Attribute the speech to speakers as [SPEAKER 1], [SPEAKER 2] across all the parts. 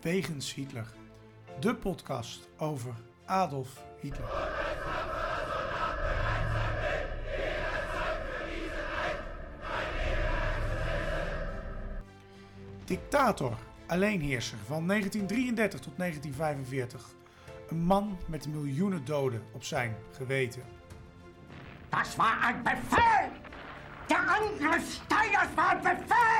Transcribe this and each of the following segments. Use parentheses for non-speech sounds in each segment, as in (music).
[SPEAKER 1] Wegens Hitler. De podcast over Adolf Hitler. Dictator, alleenheerser van 1933 tot 1945. Een man met miljoenen doden op zijn geweten.
[SPEAKER 2] Das war ein Befehl! Der Angriff Steiners war ein Befehl!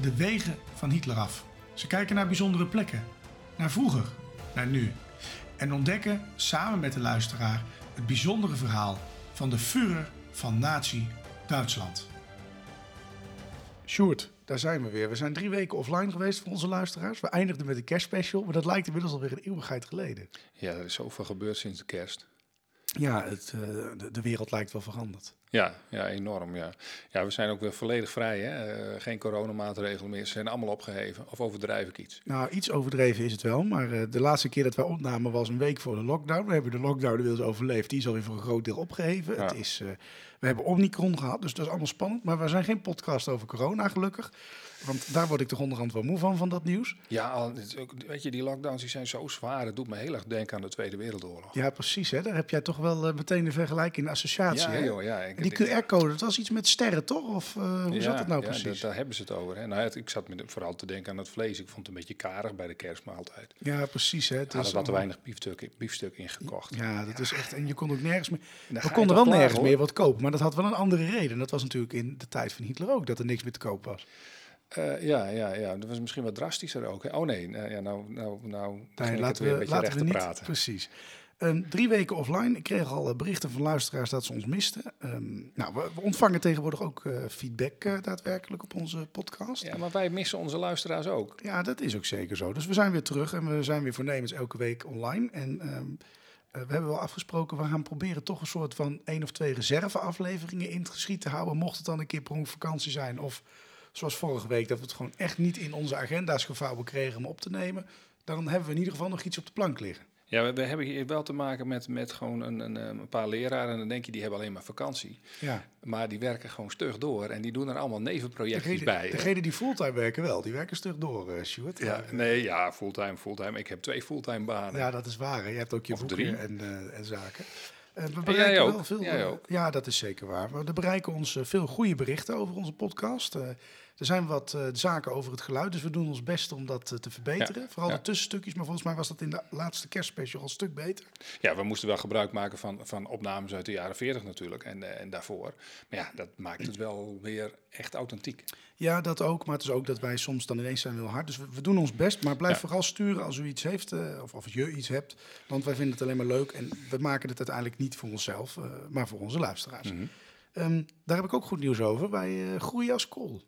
[SPEAKER 1] de wegen van Hitler af. Ze kijken naar bijzondere plekken, naar vroeger, naar nu. En ontdekken samen met de luisteraar het bijzondere verhaal van de Führer van Nazi-Duitsland. Sjoerd, daar zijn we weer. We zijn drie weken offline geweest voor onze luisteraars. We eindigden met een kerstspecial, maar dat lijkt inmiddels alweer een eeuwigheid geleden.
[SPEAKER 3] Ja, er is zoveel gebeurd sinds de kerst.
[SPEAKER 1] Ja, het, eh, de, de wereld lijkt wel veranderd.
[SPEAKER 3] Ja, ja, enorm. Ja. ja, we zijn ook weer volledig vrij. Hè? Eh, geen coronamaatregelen meer. Ze zijn allemaal opgeheven. Of overdrijf ik iets?
[SPEAKER 1] Nou, iets overdreven is het wel, maar eh, de laatste keer dat wij opnamen was een week voor de lockdown. We hebben de lockdown inmiddels overleefd, die is alweer voor een groot deel opgeheven.
[SPEAKER 3] Ja.
[SPEAKER 1] Het is, we hebben Omicron gehad, dus dat is allemaal spannend. Maar we zijn geen podcast over corona, gelukkig. Want daar word ik toch onderhand wel moe van, van dat nieuws.
[SPEAKER 3] Ja, weet je, die lockdowns die zijn zo zwaar. Het doet me heel erg denken aan de Tweede Wereldoorlog.
[SPEAKER 1] Ja, precies. Hè? Daar heb jij toch wel eh, meteen een vergelijking, een associatie.
[SPEAKER 3] Ja,
[SPEAKER 1] hè?
[SPEAKER 3] joh, ja. Ik-
[SPEAKER 1] die QR-code, dat was iets met sterren, toch? Of eh, hoe
[SPEAKER 3] ja,
[SPEAKER 1] zat het nou
[SPEAKER 3] ja,
[SPEAKER 1] precies?
[SPEAKER 3] daar- daar hebben ze het over. Hè? Nou, het- ik zat vooral te denken aan het vlees. Ik vond het een beetje karig bij de kerstmaaltijd.
[SPEAKER 1] Ja, precies. Hè? Het
[SPEAKER 3] Er
[SPEAKER 1] is
[SPEAKER 3] wat te weinig biefstuk, biefstuk ingekocht.
[SPEAKER 1] Ja, dat is echt. En je kon ook nergens meer. We konden wel nergens
[SPEAKER 3] hoor.
[SPEAKER 1] meer wat kopen, maar dat had wel een andere reden. Dat was natuurlijk in de tijd van Hitler ook, dat er niks meer te koop was.
[SPEAKER 3] Eh, ja, ja, ja, dat was misschien wat drastischer ook. Hè? Oh nee, nou, ja, nou, nou, nou
[SPEAKER 1] Nee, laten
[SPEAKER 3] weer
[SPEAKER 1] we,
[SPEAKER 3] een beetje
[SPEAKER 1] laten we
[SPEAKER 3] te
[SPEAKER 1] niet.
[SPEAKER 3] praten.
[SPEAKER 1] Precies. Ehm, drie weken offline. Ik kreeg al eh, berichten van luisteraars dat ze ons misten. Ehm, nou, we, we ontvangen tegenwoordig ook feedback daadwerkelijk op onze podcast. Ja.
[SPEAKER 3] Ja, maar wij missen onze luisteraars ook.
[SPEAKER 1] dat is ook zeker zo. Dus we zijn weer terug en we zijn weer voornemens elke week online. En ehm, eh, we hebben wel afgesproken, we gaan proberen toch een soort van één of twee reserveafleveringen in het geschiet te houden. Mocht het dan een keer per vakantie zijn of zoals vorige week, dat we het gewoon echt niet in onze agenda's gevouwen kregen om op te nemen. Dan hebben we in ieder geval nog iets op de plank liggen.
[SPEAKER 3] Ja, we, we hebben hier wel te maken met, met gewoon een, een, een paar leraren. En dan denk je, die hebben alleen maar vakantie.
[SPEAKER 1] Ja.
[SPEAKER 3] Maar die werken gewoon stug door. En die doen er allemaal nevenprojectjes
[SPEAKER 1] Degene,
[SPEAKER 3] bij.
[SPEAKER 1] degene die fulltime werken wel, die werken stuk door, eh Stuart.
[SPEAKER 3] Ja, nee, ja, fulltime, fulltime. Ik heb twee fulltime banen.
[SPEAKER 1] Ja, dat is waar. hè. Je hebt ook je
[SPEAKER 3] Of
[SPEAKER 1] boeken
[SPEAKER 3] drie.
[SPEAKER 1] en, eh, en zaken. Eh, we
[SPEAKER 3] jij
[SPEAKER 1] bereiken
[SPEAKER 3] ook.
[SPEAKER 1] wel veel.
[SPEAKER 3] Jij
[SPEAKER 1] eh,
[SPEAKER 3] ook.
[SPEAKER 1] Ja, dat is zeker waar. Er bereiken ons eh, veel goede berichten over onze podcast. Er zijn wat eh, zaken over het geluid, dus we doen ons best om dat eh, te verbeteren. Vooral
[SPEAKER 3] ja.
[SPEAKER 1] de tussenstukjes, maar volgens mij was dat in de laatste kerstspecial al een stuk beter.
[SPEAKER 3] Ja, we moesten wel gebruik maken van, van opnames uit de jaren 40 natuurlijk. En, eh, en daarvoor. Maar ja, dat maakt het wel weer echt authentiek.
[SPEAKER 1] Ja, dat ook. Maar het is ook dat wij soms dan ineens zijn heel hard. Dus we, we doen ons best. Maar blijf
[SPEAKER 3] Ja.
[SPEAKER 1] vooral sturen als u iets heeft. of, of je iets hebt. Want wij vinden het alleen maar leuk. En we maken het uiteindelijk niet voor onszelf. maar voor onze luisteraars.
[SPEAKER 3] Mhm.
[SPEAKER 1] Ehm, daar heb ik ook goed nieuws over. Wij groeien als kool.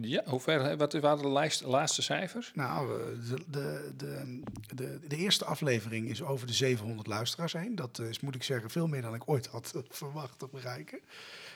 [SPEAKER 3] Ja, hoe ver, wat waren de laatste cijfers?
[SPEAKER 1] Nou, de, de, de, de, de eerste aflevering is over de 700 luisteraars heen. Dat is, moet ik zeggen, veel meer dan ik ooit had eh, verwacht te bereiken.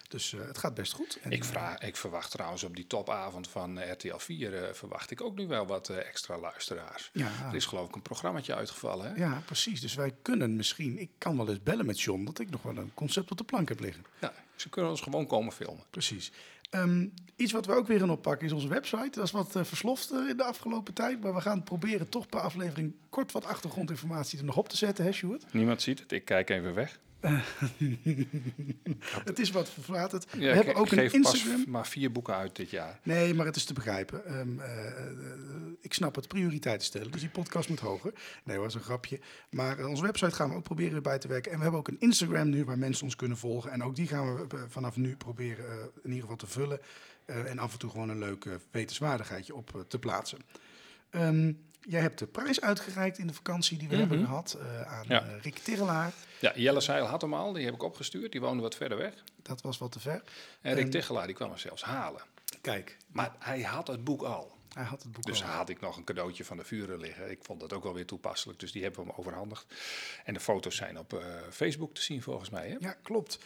[SPEAKER 1] Dus eh, het gaat best goed. En,
[SPEAKER 3] Ik, vraag, ik verwacht trouwens op die topavond van eh, RTL 4... eh, verwacht ik ook nu wel wat extra luisteraars.
[SPEAKER 1] Ja.
[SPEAKER 3] Er is geloof ik een programmaatje uitgevallen, hè?
[SPEAKER 1] Ja, precies. Dus wij kunnen misschien... Ik kan wel eens bellen met John dat ik nog wel een concept op de plank heb liggen.
[SPEAKER 3] Ja, ze kunnen ons gewoon komen filmen.
[SPEAKER 1] Precies. Ehm, iets wat we ook weer gaan oppakken is onze website. Dat is wat eh, versloft in de afgelopen tijd. Maar we gaan proberen toch per aflevering kort wat achtergrondinformatie er nog op te zetten, hè Sjoerd?
[SPEAKER 3] Niemand ziet het, ik kijk even weg. (laughs)
[SPEAKER 1] Het is wat verwaterd.
[SPEAKER 3] Ja,
[SPEAKER 1] we hebben ook een Instagram.
[SPEAKER 3] maar vier boeken uit dit jaar.
[SPEAKER 1] Nee, maar het is te begrijpen. Ehm, eh, eh, ik snap het, prioriteiten stellen. Dus die podcast moet hoger. Nee, was een grapje. Maar onze website gaan we ook proberen weer bij te werken. En we hebben ook een Instagram nu waar mensen ons kunnen volgen. En ook die gaan we vanaf nu proberen in ieder geval te vullen. Eh, en af en toe gewoon een leuk eh, wetenswaardigheidje op eh, te plaatsen. Ehm, jij hebt de prijs uitgereikt in de vakantie die we hebben gehad eh, aan
[SPEAKER 3] Ja.
[SPEAKER 1] Rick Tirrelaar.
[SPEAKER 3] Ja, Jelle Zeil had hem al, die heb ik opgestuurd. Die woonde wat verder weg.
[SPEAKER 1] Dat was wat te ver.
[SPEAKER 3] En Rick
[SPEAKER 1] En-
[SPEAKER 3] Tichelaar, die kwam hem zelfs halen.
[SPEAKER 1] Kijk,
[SPEAKER 3] Maar hij had het boek al.
[SPEAKER 1] Hij had het boek
[SPEAKER 3] Dus
[SPEAKER 1] al.
[SPEAKER 3] had ik nog een cadeautje van de vuren liggen. Ik vond dat ook wel weer toepasselijk, dus die hebben we hem overhandigd. En de foto's zijn op Facebook te zien volgens mij. Hè?
[SPEAKER 1] Ja, klopt.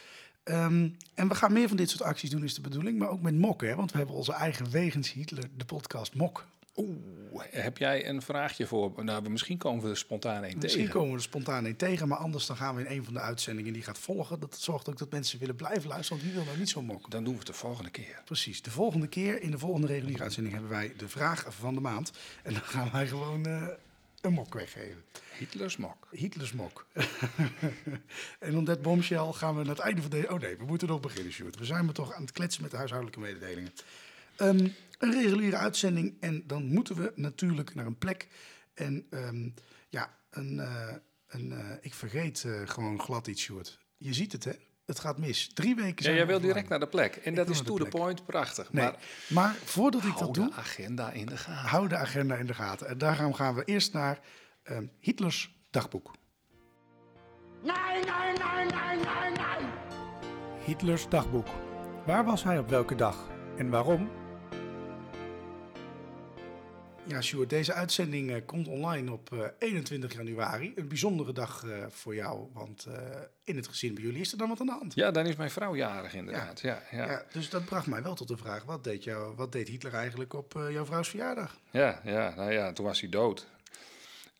[SPEAKER 1] Ehm, en we gaan meer van dit soort acties doen, is de bedoeling. Maar ook met Mok, hè? Want we hebben onze eigen Wegens Hitler, de podcast Mok.
[SPEAKER 3] Oeh, heb jij een vraagje voor? Nou, misschien komen we er spontaan een
[SPEAKER 1] Misschien
[SPEAKER 3] tegen.
[SPEAKER 1] komen we er spontaan een tegen, maar anders dan gaan we in een van de uitzendingen die gaat volgen. Dat zorgt ook dat mensen willen blijven luisteren, want wie wil nou niet zo mok?
[SPEAKER 3] Dan doen we het de volgende keer.
[SPEAKER 1] Precies. De volgende keer, in de volgende reguliere uitzending, hebben wij de vraag van de maand. En dan gaan wij gewoon eh, een mok weggeven.
[SPEAKER 3] Hitlers mok.
[SPEAKER 1] Hitlers mok. (laughs) en om dat bombshell gaan we naar het einde van deze... Oh nee, we moeten nog beginnen, Sjoerd. We zijn maar toch aan het kletsen met de huishoudelijke mededelingen. Ehm, een reguliere uitzending en dan moeten we natuurlijk naar een plek. En ehm, ja, een, eh, een, eh, ik vergeet eh, gewoon glad iets, Sjoerd. Je ziet het, hè? Het gaat mis. Drie weken
[SPEAKER 3] Ja,
[SPEAKER 1] zijn
[SPEAKER 3] jij
[SPEAKER 1] we
[SPEAKER 3] wil direct naar de plek. En dat is to
[SPEAKER 1] de
[SPEAKER 3] the
[SPEAKER 1] plek.
[SPEAKER 3] point, prachtig.
[SPEAKER 1] Nee,
[SPEAKER 3] Maar
[SPEAKER 1] maar voordat ik
[SPEAKER 3] hou
[SPEAKER 1] dat
[SPEAKER 3] de
[SPEAKER 1] doe,
[SPEAKER 3] agenda in de gaten.
[SPEAKER 1] hou de agenda in de gaten. En daar gaan, we eerst naar ehm, Hitlers dagboek.
[SPEAKER 2] Nein, nein, nein, nein, nein, nein!
[SPEAKER 4] Hitlers dagboek. Waar was hij op welke dag en waarom?
[SPEAKER 1] Ja, Sjoerd, deze uitzending eh, komt online op eh, 21 januari. Een bijzondere dag eh, voor jou, want eh, in het gezin bij jullie is er dan wat aan de hand.
[SPEAKER 3] Ja, dan is mijn vrouw jarig inderdaad. Ja, ja,
[SPEAKER 1] Ja.
[SPEAKER 3] ja.
[SPEAKER 1] dus dat bracht mij wel tot de vraag, wat deed, jou, wat deed Hitler eigenlijk op eh, jouw vrouws verjaardag?
[SPEAKER 3] Ja, nou ja, toen was hij dood.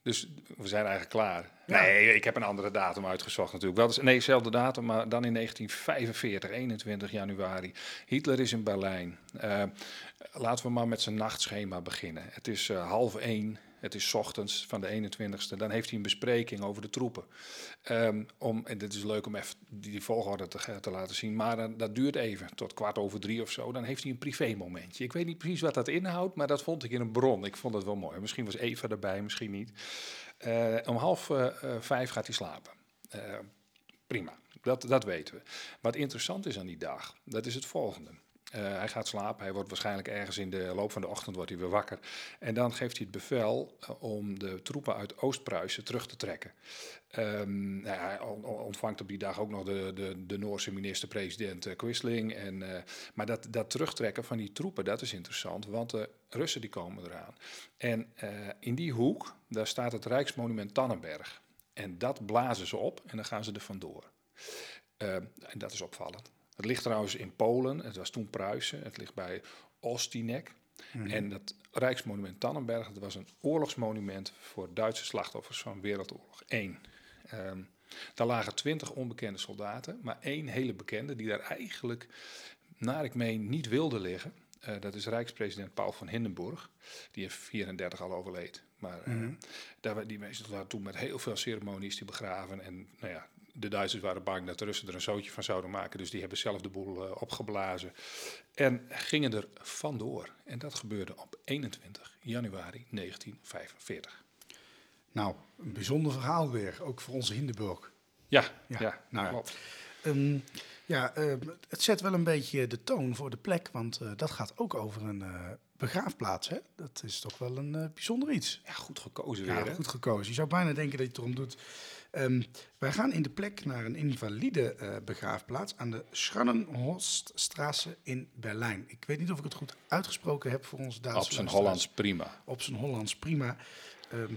[SPEAKER 3] Dus we zijn eigenlijk klaar.
[SPEAKER 1] Ja.
[SPEAKER 3] Nee, ik heb een andere datum uitgezocht natuurlijk. Wel, dus- nee, dezelfde datum, maar dan in 1945, 21 januari. Hitler is in Berlijn. Eh, laten we maar met zijn nachtschema beginnen. Het is eh, half één, het is ochtends van de 21ste. Dan heeft hij een bespreking over de troepen. Ehm, om, en dit is leuk om even die, volgorde te, te laten zien. Maar dan- dat duurt even, tot kwart over drie of zo. Dan heeft hij een privé-momentje. Ik weet niet precies wat dat inhoudt, maar dat vond ik in een bron. Ik vond het wel mooi. Misschien was Eva erbij, misschien niet. Eh, om half eh, eh, vijf gaat hij slapen. Eh, prima, dat, dat weten we. Wat interessant is aan die dag, dat is het volgende. Eh, hij gaat slapen, hij wordt waarschijnlijk ergens in de loop van de ochtend wordt hij weer wakker. En dan geeft hij het bevel eh, om de troepen uit Oost-Pruisen terug te trekken. Ehm, nou ja, hij on- on- ontvangt op die dag ook nog de, de, de Noorse minister-president eh, Quisling. En, maar dat, dat terugtrekken van die troepen, dat is interessant, want de Russen die komen eraan. En in die hoek, daar staat het Rijksmonument Tannenberg. En dat blazen ze op en dan gaan ze er vandoor. Eh, en dat is opvallend. Het ligt trouwens in Polen, het was toen Pruisen, het ligt bij Ostinek. En dat Rijksmonument Tannenberg, dat was een oorlogsmonument voor Duitse slachtoffers van Wereldoorlog 1. Ehm, daar lagen twintig onbekende soldaten, maar één hele bekende die daar eigenlijk, naar ik meen, niet wilde liggen. Eh, dat is Rijkspresident Paul van Hindenburg, die in 34 al overleed. Maar daar, wa- die mensen waren toen met heel veel ceremonies die begraven. En nou ja, de Duitsers waren bang dat de Russen er een zootje van zouden maken. Dus die hebben zelf de boel eh, opgeblazen. En gingen er vandoor. En dat gebeurde op 21 januari 1945.
[SPEAKER 1] Nou, een bijzonder verhaal weer, ook voor onze Hindenburg.
[SPEAKER 3] Ja,
[SPEAKER 1] Ja,
[SPEAKER 3] ja,
[SPEAKER 1] nou ja.
[SPEAKER 3] klopt.
[SPEAKER 1] Ehm, ja, ehm, het zet wel een beetje de toon voor de plek, want eh, dat gaat ook over een eh, begraafplaats. Hè? Dat is toch wel een bijzonder iets.
[SPEAKER 3] Ja, goed gekozen
[SPEAKER 1] Ja,
[SPEAKER 3] weer. hè?
[SPEAKER 1] goed gekozen. Je zou bijna denken dat je het erom doet. Ehm, wij gaan in de plek naar een invalide eh, begraafplaats aan de Schrannenhorststraße in Berlijn. Ik weet niet of ik het goed uitgesproken heb voor onze Duitse
[SPEAKER 3] Op zijn. Hollands prima.
[SPEAKER 1] Op zijn Hollands, prima. Ehm,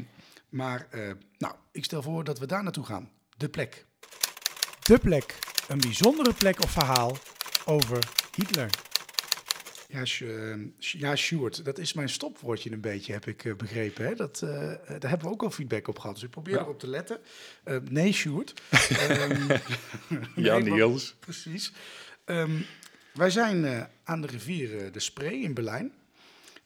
[SPEAKER 1] maar, eh, nou, ik stel voor dat we daar naartoe gaan. De plek.
[SPEAKER 4] De plek. Een bijzondere plek of verhaal over Hitler.
[SPEAKER 1] Ja, Sj- ja, Sjoerd, dat is mijn stopwoordje een beetje, heb ik eh, begrepen. Hè? Dat, eh, eh, daar hebben we ook al feedback op gehad, dus ik probeer
[SPEAKER 3] Ja.
[SPEAKER 1] erop te letten. Eh, nee, Sjoerd. (laughs) Ehm,
[SPEAKER 3] Ja,
[SPEAKER 1] nee,
[SPEAKER 3] Niels.
[SPEAKER 1] Precies. Ehm, wij zijn eh, aan de rivier eh, de Spree in Berlijn.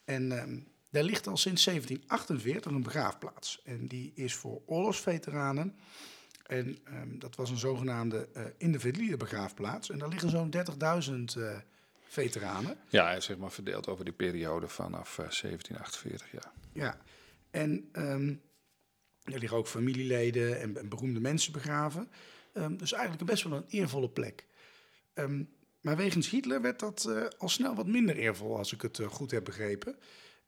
[SPEAKER 1] En ehm, daar ligt al sinds 1748 een begraafplaats. En die is voor oorlogsveteranen. En dat was een zogenaamde eh invalide begraafplaats. En daar liggen zo'n 30.000 eh, veteranen.
[SPEAKER 3] Ja, zeg maar verdeeld over die periode vanaf eh, 1748, ja.
[SPEAKER 1] Ja, en ehm, er liggen ook familieleden en, en beroemde mensen begraven. Ehm, dus eigenlijk best wel een eervolle plek. Ehm, maar wegens Hitler werd dat eh, al snel wat minder eervol, als ik het eh, goed heb begrepen.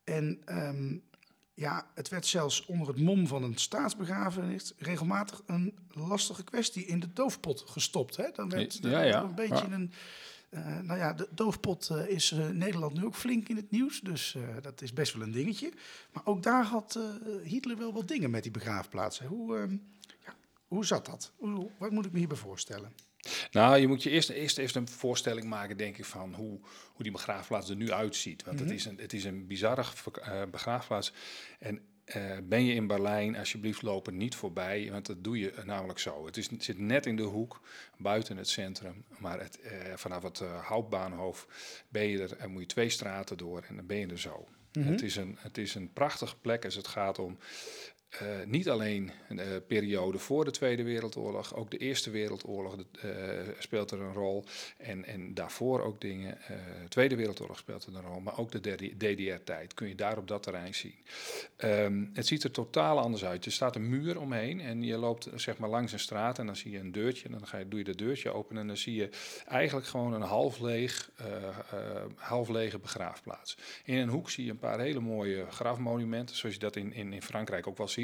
[SPEAKER 1] En ja, het werd zelfs onder het mom van een staatsbegrafenis regelmatig een lastige kwestie in de doofpot gestopt. Hè? Dan werd
[SPEAKER 3] Ja,
[SPEAKER 1] er
[SPEAKER 3] ja.
[SPEAKER 1] een beetje een, Eh, nou ja, de doofpot eh, is eh, Nederland nu ook flink in het nieuws, dus dat is best wel een dingetje. Maar ook daar had Hitler wel wat dingen met die begraafplaatsen. Hoe, ehm, ja, hoe zat dat? Hoe, wat moet ik me hierbij voorstellen?
[SPEAKER 3] Nou, je moet je eerst, eerst even een voorstelling maken, denk ik, van hoe, hoe die begraafplaats er nu uitziet. Want
[SPEAKER 1] Mhm.
[SPEAKER 3] het, is een, het is een bizarre begraafplaats. En eh, ben je in Berlijn, alsjeblieft loop er niet voorbij, want dat doe je namelijk zo. Het, is, het zit net in de hoek, buiten het centrum. Maar het, eh, vanaf het eh, Hauptbahnhof ben je er en moet je twee straten door en dan ben je er zo.
[SPEAKER 1] Mhm.
[SPEAKER 3] het, is een, het is een prachtige plek als het gaat om eh, niet alleen de periode voor de Tweede Wereldoorlog, ook de Eerste Wereldoorlog eh, speelt er een rol. En, en daarvoor ook dingen. eh Tweede Wereldoorlog speelt er een rol, maar ook de DDR-tijd kun je daar op dat terrein zien. Ehm, het ziet er totaal anders uit. Er staat een muur omheen en je loopt zeg maar langs een straat en dan zie je een deurtje. En dan ga je, doe je dat deurtje open en dan zie je eigenlijk gewoon een half, leeg, eh, eh, half lege begraafplaats. In een hoek zie je een paar hele mooie grafmonumenten, zoals je dat in, in, in Frankrijk ook wel ziet.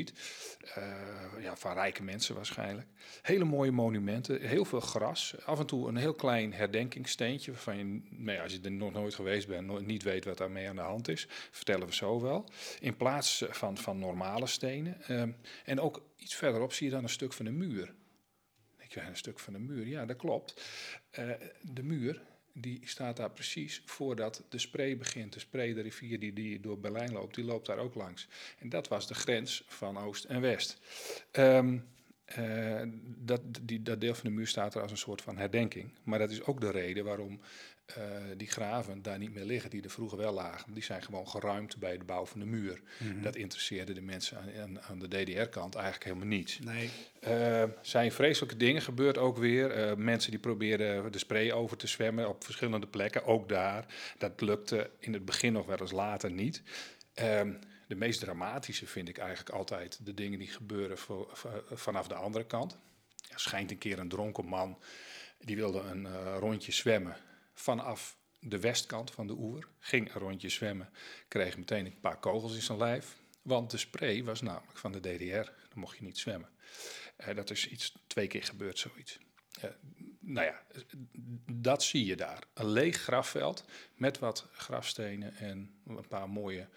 [SPEAKER 3] Eh, ja, van rijke mensen waarschijnlijk. Hele mooie monumenten, heel veel gras. Af en toe een heel klein herdenkingssteentje, waarvan je, nou ja, als je er nog nooit geweest bent, niet weet wat daarmee aan de hand is. Vertellen we zo wel. In plaats van, van normale stenen. Ehm, en ook iets verderop zie je dan een stuk van de muur. Ik zeg, een stuk van de muur. Ja, dat klopt. Eh, de muur, die staat daar precies voordat de Spree begint. De Spree, de rivier die, die door Berlijn loopt, die loopt daar ook langs. En dat was de grens van Oost en West. Ehm, eh, dat, die, dat deel van de muur staat er als een soort van herdenking. Maar dat is ook de reden waarom eh, die graven daar niet meer liggen, die er vroeger wel lagen. Die zijn gewoon geruimd bij de bouw van de muur. Dat interesseerde de mensen aan, aan, de DDR-kant eigenlijk helemaal niet.
[SPEAKER 1] Nee.
[SPEAKER 3] Eh, zijn vreselijke dingen gebeurd ook weer. Eh, mensen die probeerden de spray over te zwemmen op verschillende plekken, ook daar. Dat lukte in het begin nog wel eens later niet. Ehm, de meest dramatische vind ik eigenlijk altijd de dingen die gebeuren vanaf de andere kant. Er schijnt een keer een dronken man, die wilde een rondje zwemmen vanaf de westkant van de oever. Ging een rondje zwemmen, kreeg meteen een paar kogels in zijn lijf. Want de spray was namelijk van de DDR, dan mocht je niet zwemmen. Eh, dat is iets, twee keer gebeurd zoiets. Eh, nou ja, dat zie je daar. Een leeg grafveld met wat grafstenen en een paar mooie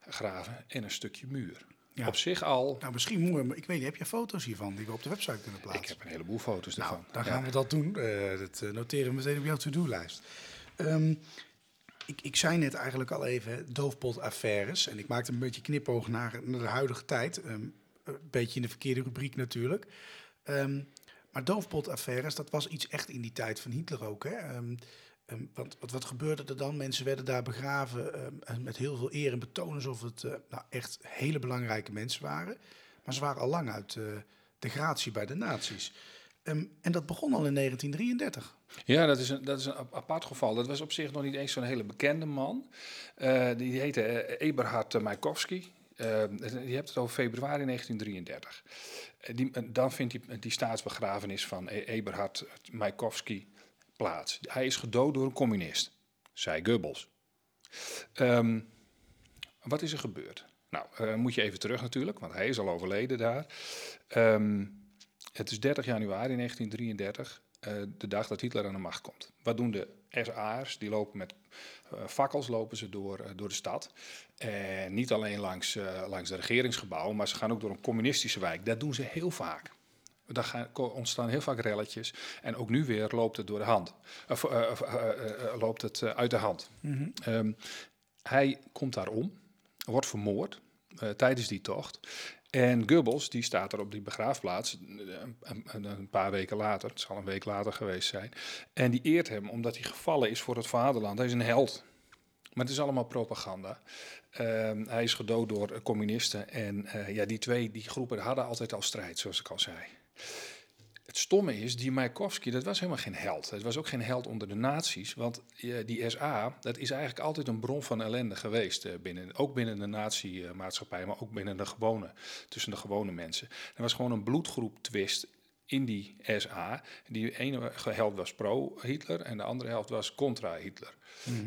[SPEAKER 3] graven en een stukje muur.
[SPEAKER 1] Ja.
[SPEAKER 3] Op zich al,
[SPEAKER 1] Nou, misschien mooi, maar ik weet niet, heb je foto's hiervan die we op de website kunnen plaatsen?
[SPEAKER 3] ik heb een heleboel foto's
[SPEAKER 1] Nou,
[SPEAKER 3] ervan.
[SPEAKER 1] dan gaan we dat doen. Eh, dat eh, noteren we meteen op jouw to-do-lijst. Ehm, ik, ik zei net eigenlijk al even doofpot-affaires. En ik maakte een beetje knipoog naar, naar de huidige tijd. Ehm, een beetje in de verkeerde rubriek natuurlijk. Ehm, maar doofpot-affaires, dat was iets echt in die tijd van Hitler ook. Hè? Ehm, want wat, wat gebeurde er dan? Mensen werden daar begraven ehm, met heel veel eer en betoon. Alsof het eh, nou, echt hele belangrijke mensen waren. Maar ze waren al lang uit eh, de gratie bij de nazi's. Ehm, en dat begon al in 1933.
[SPEAKER 3] Ja, dat is, een, dat is een ap- apart geval. Dat was op zich nog niet eens zo'n hele bekende man. Eh, die heette Eberhard Maikowski. Eh, je hebt het over februari 1933. Eh, die, dan vindt die, staatsbegrafenis van E- Eberhard Maikowski plaats. Hij is gedood door een communist, zei Goebbels. Ehm, wat is er gebeurd? Nou, eh, moet je even terug natuurlijk, want hij is al overleden daar. Ehm, het is 30 januari 1933, eh, de dag dat Hitler aan de macht komt. Wat doen de SA'ers? Die lopen met eh, fakkels lopen ze door, door de stad. En niet alleen langs, langs de regeringsgebouwen, maar ze gaan ook door een communistische wijk. Dat doen ze heel vaak. Daar gaan, ontstaan heel vaak relletjes. En ook nu weer loopt het door de hand. Of, eh, of, eh, eh, loopt het uit de hand. Ehm, hij komt daar om, wordt vermoord tijdens die tocht. En Goebbels, die staat er op die begraafplaats een, een- paar weken later, het zal een week later geweest zijn. En die eert hem omdat hij gevallen is voor het vaderland. Hij is een held. Maar het is allemaal propaganda. Ehm, hij is gedood door communisten. En ja, die twee die groepen hadden altijd al strijd, zoals ik al zei. Het stomme is, die Mayakovsky, dat was helemaal geen held. Het was ook geen held onder de nazi's. Want eh, die SA, dat is eigenlijk altijd een bron van ellende geweest. eh, binnen, ook binnen de nazi-maatschappij, maar ook binnen de gewone, tussen de gewone mensen. Er was gewoon een bloedgroep twist in die SA. Die ene held was pro-Hitler en de andere helft was contra-Hitler.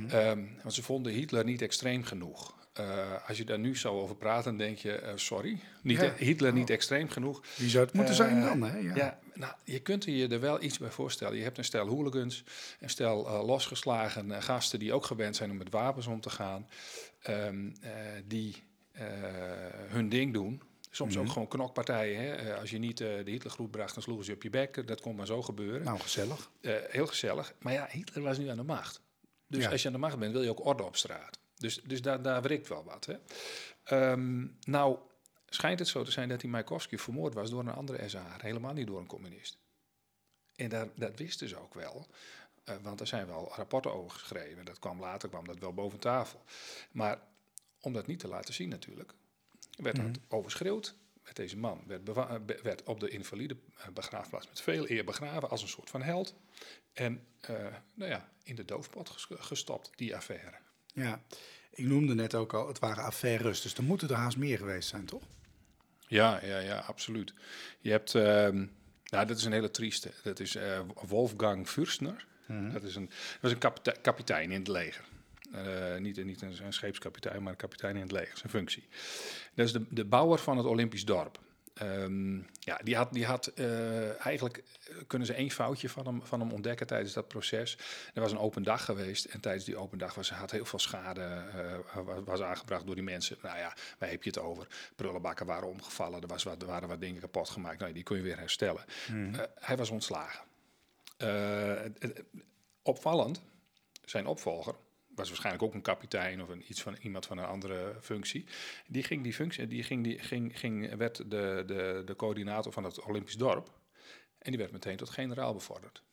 [SPEAKER 3] Ehm, want ze vonden Hitler niet extreem genoeg. Eh, als je daar nu zo over praat, dan denk je, eh, sorry, niet,
[SPEAKER 1] Ja.
[SPEAKER 3] Hitler niet extreem genoeg.
[SPEAKER 1] Wie zou het moeten
[SPEAKER 3] Eh,
[SPEAKER 1] zijn dan? Hè? Ja.
[SPEAKER 3] Ja, nou, je kunt je er wel iets bij voorstellen. Je hebt een stel hooligans, een stel losgeslagen gasten die ook gewend zijn om met wapens om te gaan, ehm, eh, die hun ding doen. Soms ook gewoon knokpartijen. Hè? Als je niet de Hitlergroep bracht, dan sloegen ze op je bek. Dat kon maar zo gebeuren.
[SPEAKER 1] Nou, gezellig.
[SPEAKER 3] Heel gezellig. Maar ja, Hitler was nu aan de macht. Dus
[SPEAKER 1] Ja.
[SPEAKER 3] als je aan de macht bent, wil je ook orde op straat. Dus, dus daar, daar wrikt wel wat. Hè? Ehm, nou, schijnt het zo te zijn dat die Majakovsky vermoord was door een andere SAR. Helemaal niet door een communist. En daar, dat wisten ze ook wel. eh, want er zijn wel rapporten over geschreven. Dat kwam later, kwam dat wel boven tafel. Maar om dat niet te laten zien natuurlijk, werd dat overschreeuwd. Met deze man werd, eh, werd op de invalide eh, begraafplaats met veel eer begraven als een soort van held. En nou ja, in de doofpot ges- gestopt, die affaire.
[SPEAKER 1] Ja, ik noemde net ook al, het waren affaires, dus er moeten er haast meer geweest zijn, toch?
[SPEAKER 3] Ja, ja, ja, absoluut. Je hebt, ehm, nou, dat is een hele trieste. Dat is eh, Wolfgang Fürstner. Dat is een, dat was een kapite- kapitein in het leger. Eh, niet, niet een, een scheepskapitein, maar een kapitein in het leger, zijn functie. Dat is de, de bouwer van het Olympisch dorp. Ehm, ja, die had, die had eh, eigenlijk kunnen ze één foutje van hem, van hem ontdekken tijdens dat proces. Er was een open dag geweest en tijdens die open dag was, had heel veel schade eh, was, was aangebracht door die mensen. Nou ja, waar heb je het over? Prullenbakken waren omgevallen, er, was wat, er waren wat dingen kapot gemaakt. Nou, die kon je weer herstellen. Eh, hij was ontslagen. Opvallend, zijn opvolger was waarschijnlijk ook een kapitein of een, iets van iemand van een andere functie. Die ging die functie, die ging, die ging, ging, werd de, de, de coördinator van het Olympisch dorp. En die werd meteen tot generaal bevorderd.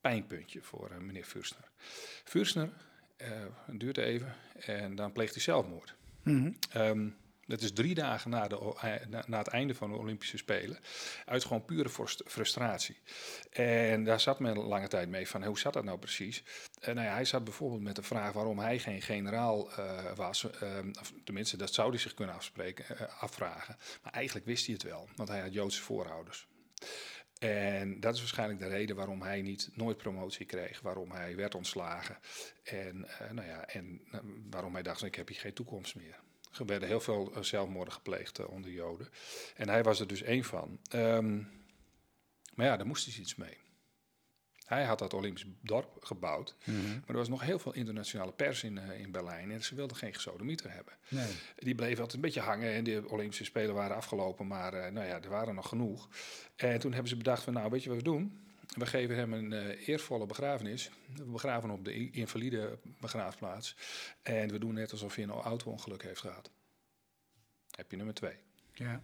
[SPEAKER 3] Pijnpuntje voor eh, meneer Fürstner. Fürstner, eh, het duurt even, en dan pleegt hij zelfmoord. Ehm, dat is drie dagen na, de, eh, na, het einde van de Olympische Spelen. Uit gewoon pure frust- frustratie. En daar zat men lange tijd mee van, hoe zat dat nou precies? En nou ja, hij zat bijvoorbeeld met de vraag waarom hij geen generaal eh, was. Ehm, of tenminste, dat zou hij zich kunnen afspreken, eh, afvragen. Maar eigenlijk wist hij het wel, want hij had Joodse voorouders. En dat is waarschijnlijk de reden waarom hij niet nooit promotie kreeg, waarom hij werd ontslagen en, eh, nou ja, en eh, waarom hij dacht, ik heb hier geen toekomst meer. Er werden heel veel eh, zelfmoorden gepleegd eh, onder Joden. En hij was er dus één van. Ehm, maar ja, daar moest hij iets mee. Hij had dat Olympisch dorp gebouwd, maar er was nog heel veel internationale pers in, eh, in Berlijn en ze wilden geen gesodemieter hebben.
[SPEAKER 1] Nee.
[SPEAKER 3] Die bleven altijd een beetje hangen en de Olympische Spelen waren afgelopen, maar nou ja, er waren nog genoeg. En toen hebben ze bedacht van, nou weet je wat we doen? We geven hem een eh, eervolle begrafenis. We begraven hem op de invalide begraafplaats. En we doen net alsof hij een auto-ongeluk heeft gehad. Heb je nummer twee.
[SPEAKER 1] Ja.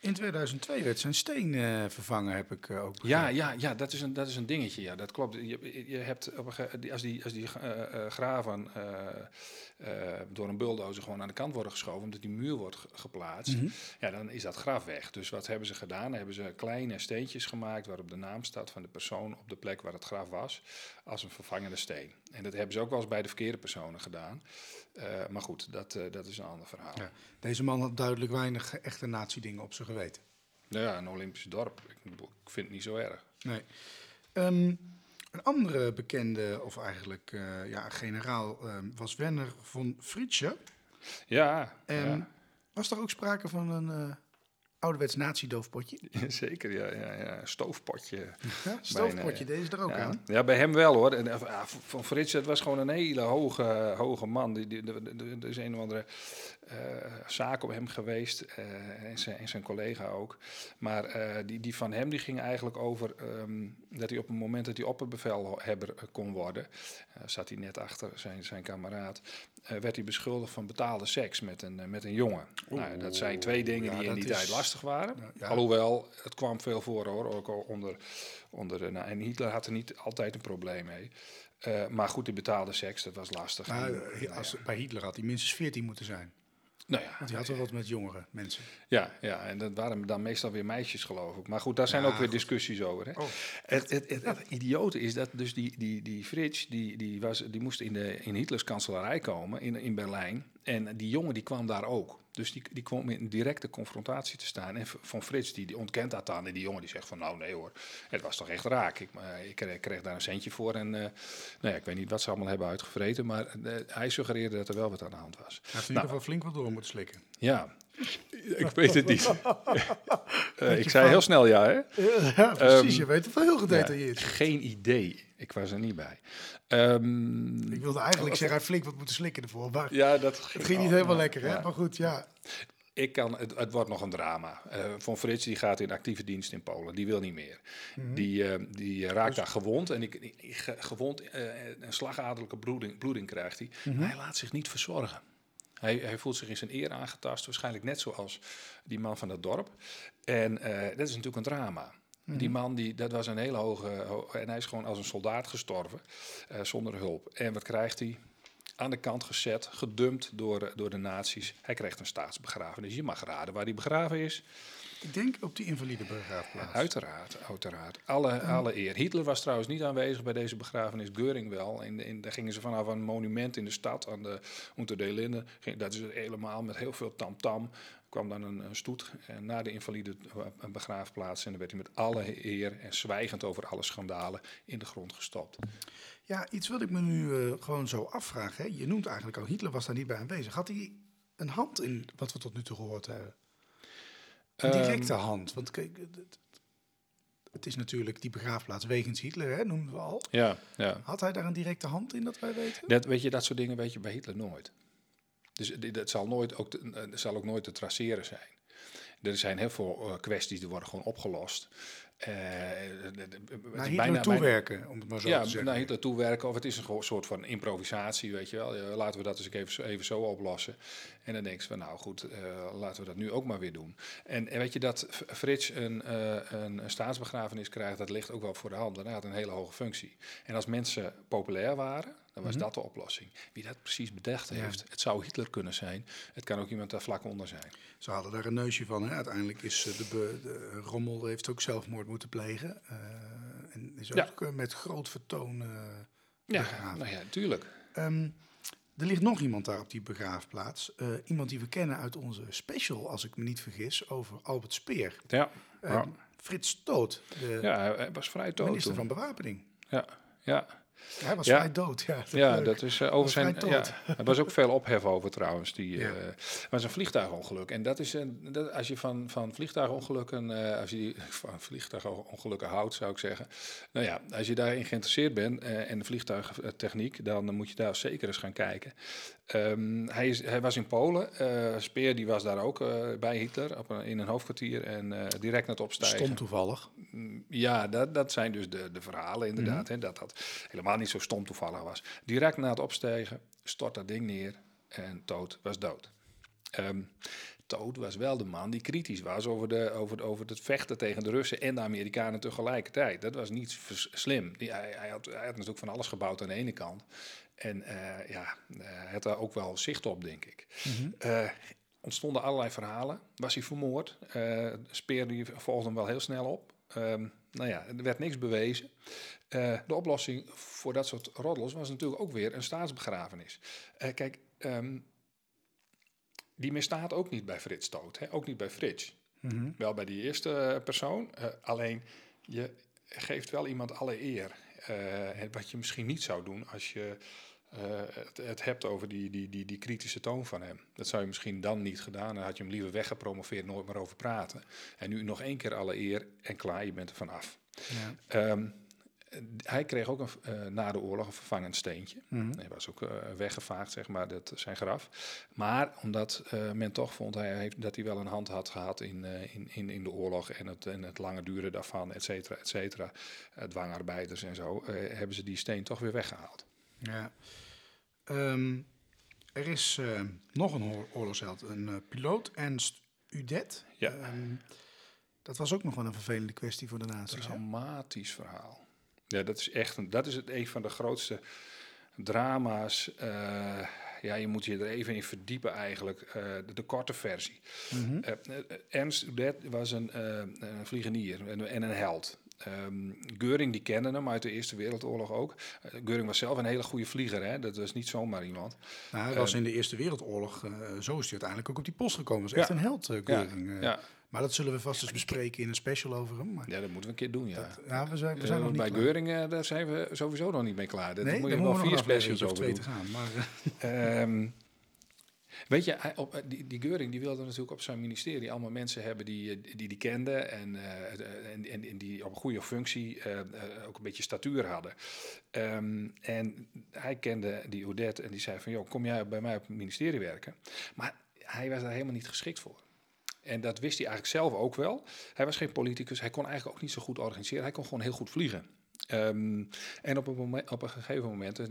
[SPEAKER 1] In 2002 werd zijn steen eh, vervangen, heb ik eh, ook
[SPEAKER 3] Ja,
[SPEAKER 1] begrepen.
[SPEAKER 3] ja, ja dat, is een, dat is een dingetje. Ja, dat klopt. Je, je hebt op een als die, als die eh, graven door een bulldozer gewoon aan de kant worden geschoven, omdat die muur wordt ge- geplaatst, ja, dan is dat graf weg. Dus wat hebben ze gedaan? Hebben ze kleine steentjes gemaakt waarop de naam staat van de persoon op de plek waar het graf was, als een vervangende steen. En dat hebben ze ook wel eens bij de verkeerde personen gedaan. Eh, maar goed, dat, eh, dat is een ander verhaal.
[SPEAKER 1] Ja. Deze man had duidelijk weinig echte nazi-dingen op zijn geweten.
[SPEAKER 3] Nou ja, een Olympisch dorp. Ik, ik vind het niet zo erg.
[SPEAKER 1] Nee. Ehm, een andere bekende, of eigenlijk eh, ja, generaal, ehm, was Werner von Fritsche.
[SPEAKER 3] Ja, ja.
[SPEAKER 1] was er ook sprake van een ouderwets nazi-doofpotje? (laughs)
[SPEAKER 3] Zeker, ja, ja, ja. Stoofpotje.
[SPEAKER 1] Ja, stoofpotje, deze er ook
[SPEAKER 3] ja.
[SPEAKER 1] aan.
[SPEAKER 3] Ja, bij hem wel hoor. En, eh, ja, van Frits, het was gewoon een hele hoge, hoge man. Die, die, Er is een of andere eh, zaak op hem geweest. eh, en, zijn, en zijn collega ook. Maar die, die van hem die ging eigenlijk over ehm, dat hij op het moment dat hij opperbevelhebber eh, kon worden, eh, zat hij net achter zijn, zijn kameraad, eh, werd hij beschuldigd van betaalde seks met een, met een jongen. nou, dat zijn twee dingen
[SPEAKER 1] ja,
[SPEAKER 3] die in die
[SPEAKER 1] is-
[SPEAKER 3] tijd lastig waren.
[SPEAKER 1] Ja.
[SPEAKER 3] Alhoewel, het kwam veel voor hoor, ook al onder, onder de, nou, en Hitler had er niet altijd een probleem mee. Maar goed, die betaalde seks, dat was lastig.
[SPEAKER 1] Maar
[SPEAKER 3] En, nou
[SPEAKER 1] als, bij Hitler had hij minstens 14 moeten zijn.
[SPEAKER 3] Nou ja,
[SPEAKER 1] Want hij had wel wat met jongere mensen.
[SPEAKER 3] ja, ja, en dat waren dan meestal weer meisjes, geloof ik. Maar goed, daar zijn
[SPEAKER 1] Ja,
[SPEAKER 3] ook weer discussies over. Hè.
[SPEAKER 1] Oh,
[SPEAKER 3] het, het, het, het idiote is dat dus die, die, die Frits, die, die, was, die moest in, de, in Hitlers kanselarij komen, in, in Berlijn. En die jongen die kwam daar ook. Dus die, die kwam in directe confrontatie te staan. En Van Frits die, die ontkent dat dan. En die jongen die zegt van nou nee hoor, het was toch echt raak. Ik, eh, ik kreeg, kreeg daar een centje voor. En eh, nou ja, ik weet niet wat ze allemaal hebben uitgevreten. Maar eh, hij suggereerde dat er wel wat aan de hand was.
[SPEAKER 1] hij heeft in
[SPEAKER 3] Nou.
[SPEAKER 1] ieder geval flink wat door moeten slikken.
[SPEAKER 3] Ja, (laughs) Ik weet het niet. (laughs) Eh, ik zei heel snel ja, hè?
[SPEAKER 1] Ja, precies.
[SPEAKER 3] Ehm,
[SPEAKER 1] je weet het wel heel
[SPEAKER 3] Ja,
[SPEAKER 1] gedetailleerd.
[SPEAKER 3] geen idee. Ik was er niet bij. Ehm,
[SPEAKER 1] Ik wilde eigenlijk zeggen, hij flink wat moeten slikken ervoor. Maar
[SPEAKER 3] ja, dat
[SPEAKER 1] het ging niet helemaal lekker, hè?
[SPEAKER 3] Ja.
[SPEAKER 1] Maar goed, ja.
[SPEAKER 3] Ik kan, het, het wordt nog een drama. Eh Von Frits die gaat in actieve dienst in Polen. Die wil niet meer.
[SPEAKER 1] Mhm.
[SPEAKER 3] Die, eh, die
[SPEAKER 1] Dus-
[SPEAKER 3] raakt daar gewond. En ik, ik- ge- gewond, eh, een slagadelijke bloeding, bloeding krijgt hij.
[SPEAKER 1] Mhm.
[SPEAKER 3] Maar hij laat zich niet verzorgen. Hij, hij voelt zich in zijn eer aangetast. Waarschijnlijk net zoals die man van dat dorp. En eh, dat is natuurlijk een drama.
[SPEAKER 1] Mhm.
[SPEAKER 3] Die man, die, dat was een hele hoge... ho- En hij is gewoon als een soldaat gestorven. eh, zonder hulp. En wat krijgt hij? aan de kant gezet, gedumpt door, eh, door de nazi's. Hij krijgt een staatsbegrafenis. Je mag raden waar hij begraven is.
[SPEAKER 1] Ik denk op die invalide begraafplaats.
[SPEAKER 3] Uiteraard, uiteraard. Alle, alle eer. Hitler was trouwens niet aanwezig bij deze begrafenis, Geuring wel. En, en daar gingen ze vanaf een monument in de stad aan de Unter den Linden. Ging, dat is helemaal met heel veel tamtam. Kwam dan een, een stoet eh, naar de invalide eh, begraafplaats. En dan werd hij met alle eer en zwijgend over alle schandalen in de grond gestopt.
[SPEAKER 1] Ja, iets wat ik me nu eh, gewoon zo afvraag. Hè? Je noemt eigenlijk al, Hitler was daar niet bij aanwezig. Had hij een hand in wat we tot nu toe gehoord hebben? Een
[SPEAKER 3] Ehm,
[SPEAKER 1] directe hand. Want kijk, het, is natuurlijk die begraafplaats wegens Hitler, hè, noemden we al.
[SPEAKER 3] Ja, ja.
[SPEAKER 1] Had hij daar een directe hand in, dat wij weten?
[SPEAKER 3] Dat, weet je, dat soort dingen weet je bij Hitler nooit. Dus dat zal, nooit ook eh, zal ook nooit te traceren zijn. Er zijn heel veel eh, kwesties die worden gewoon opgelost. Eh,
[SPEAKER 1] Naar Hitler toewerken, om het maar zo
[SPEAKER 3] ja,
[SPEAKER 1] te zeggen.
[SPEAKER 3] naar Hitler toewerken. Of het is een soort van improvisatie, weet je wel. Ja, laten we dat eens even, zo- even zo oplossen. En dan denk je van, nou goed, laten we dat nu ook maar weer doen. En, en weet je dat Frits een, een, een staatsbegrafenis krijgt, dat ligt ook wel voor de hand. Hij had een hele hoge functie. En als mensen populair waren, dan was dat de oplossing. Wie dat precies bedacht
[SPEAKER 1] Mhm. Ja.
[SPEAKER 3] heeft, het zou Hitler kunnen zijn. Het kan ook iemand daar vlak onder zijn.
[SPEAKER 1] Ze hadden daar een neusje van. Hè. Uiteindelijk is eh, de, be- de Rommel heeft ook zelfmoord moeten plegen. eh, en is ook eh, met groot vertoon eh,
[SPEAKER 3] Ja,
[SPEAKER 1] begraven.
[SPEAKER 3] nou ja, tuurlijk.
[SPEAKER 1] Ehm, er ligt nog iemand daar op die begraafplaats. Eh, iemand die we kennen uit onze special, als ik me niet vergis, over Albert Speer.
[SPEAKER 3] Ja,
[SPEAKER 1] Eh,
[SPEAKER 3] ja.
[SPEAKER 1] Frits Stoot, de
[SPEAKER 3] ja hij, hij was vrij dood
[SPEAKER 1] minister
[SPEAKER 3] toen.
[SPEAKER 1] van Bewapening.
[SPEAKER 3] Ja, ja.
[SPEAKER 1] Hij was
[SPEAKER 3] Ja.
[SPEAKER 1] vrij dood, ja.
[SPEAKER 3] Ja,
[SPEAKER 1] leuk.
[SPEAKER 3] dat is eh, over zijn. Ja, er was ook veel ophef over trouwens. Die
[SPEAKER 1] Ja.
[SPEAKER 3] eh, was een vliegtuigongeluk. En dat is een, dat, als je van, van vliegtuigongelukken, eh, als je die (laughs) van vliegtuigongelukken houdt, zou ik zeggen. Nou ja, als je daarin geïnteresseerd bent en de vliegtuigtechniek, dan moet je daar zeker eens gaan kijken. Ehm, hij, is, hij was in Polen. eh, Speer die was daar ook eh, bij Hitler op een, in een hoofdkwartier en eh, direct naar het opstijgen.
[SPEAKER 1] Stom toevallig.
[SPEAKER 3] Mm, Ja, dat, dat zijn dus de, de verhalen inderdaad.
[SPEAKER 1] Mhm.
[SPEAKER 3] hè, dat dat helemaal niet zo stom toevallig was. Direct na het opstijgen stort dat ding neer en Toot was dood. Ehm Toot was wel de man die kritisch was over, de, over, over het vechten tegen de Russen en de Amerikanen tegelijkertijd. Dat was niet slim. Die, hij, hij, had, hij had natuurlijk van alles gebouwd aan de ene kant. En eh, ja, eh, hij had daar ook wel zicht op, denk ik. Eh, ontstonden allerlei verhalen. Was hij vermoord? Eh Speer die volgde hem wel heel snel op. Ehm, nou ja, er werd niks bewezen. Eh, de oplossing voor dat soort roddels was natuurlijk ook weer een staatsbegrafenis. Eh, kijk, ehm, die misstaat ook niet bij Frits Stoot. Hè? Ook niet bij Frits.
[SPEAKER 1] Mhm.
[SPEAKER 3] Wel bij die eerste eh, persoon. eh, alleen je geeft wel iemand alle eer. Eh, wat je misschien niet zou doen als je eh, het, het hebt over die, die, die, die kritische toon van hem. Dat zou je misschien dan niet gedaan. Dan had je hem liever weggepromoveerd, nooit meer over praten. En nu nog één keer alle eer en klaar, je bent er vanaf.
[SPEAKER 1] Ja.
[SPEAKER 3] Ehm, hij kreeg ook een, eh, na de oorlog een vervangend steentje.
[SPEAKER 1] Mhm.
[SPEAKER 3] Hij was ook eh, weggevaagd, zeg maar, dat, zijn graf. Maar omdat men toch vond hij heeft, dat hij wel een hand had gehad in, in, in, in de oorlog en het, en het lange duren daarvan, et cetera, et cetera, dwangarbeiders en zo, hebben ze die steen toch weer weggehaald.
[SPEAKER 1] Ja. Ehm, er is eh, nog een oor- oorlogsheld, een eh, piloot, Ernst Udet.
[SPEAKER 3] Ja.
[SPEAKER 1] Ehm, dat was ook nog wel een vervelende kwestie voor de nazi's. hè?
[SPEAKER 3] Dramatisch verhaal. Ja, dat is echt een, dat is het, een van de grootste drama's. eh, ja, je moet je er even in verdiepen eigenlijk. de, de korte versie.
[SPEAKER 1] Mhm.
[SPEAKER 3] Ernst Udet was een, een vliegenier en, en een held. Ehm Geuring, die kende hem uit de Eerste Wereldoorlog ook. Eh, Geuring was zelf een hele goede vlieger, hè? dat was niet zomaar iemand.
[SPEAKER 1] Nou, hij was in de Eerste Wereldoorlog, eh, zo is hij uiteindelijk ook op die post gekomen. Dat is echt een held, eh,
[SPEAKER 3] ja.
[SPEAKER 1] Maar dat zullen we vast eens bespreken in een special over hem. Maar
[SPEAKER 3] ja, dat moeten we een keer doen, ja.
[SPEAKER 1] dat- ja, we zijn, we zijn nog niet
[SPEAKER 3] bij. Geuring, daar zijn we sowieso nog niet mee klaar. Dat
[SPEAKER 1] Nee,
[SPEAKER 3] moet je wel vier
[SPEAKER 1] nog een
[SPEAKER 3] specials over
[SPEAKER 1] twee
[SPEAKER 3] doen.
[SPEAKER 1] te gaan. Maar, eh,
[SPEAKER 3] Ehm, Weet je, eh, die, die Geuring die wilde natuurlijk op zijn ministerie allemaal mensen hebben die eh, die, die kenden en, eh, en, en, en die op een goede functie ook een beetje statuur hadden. Ehm, en hij kende die Odette en die zei van, joh, kom jij bij mij op het ministerie werken? Maar hij was daar helemaal niet geschikt voor. En dat wist hij eigenlijk zelf ook wel. Hij was geen politicus, hij kon eigenlijk ook niet zo goed organiseren. Hij kon gewoon heel goed vliegen. Ehm, en op een, moment, op een gegeven moment eh,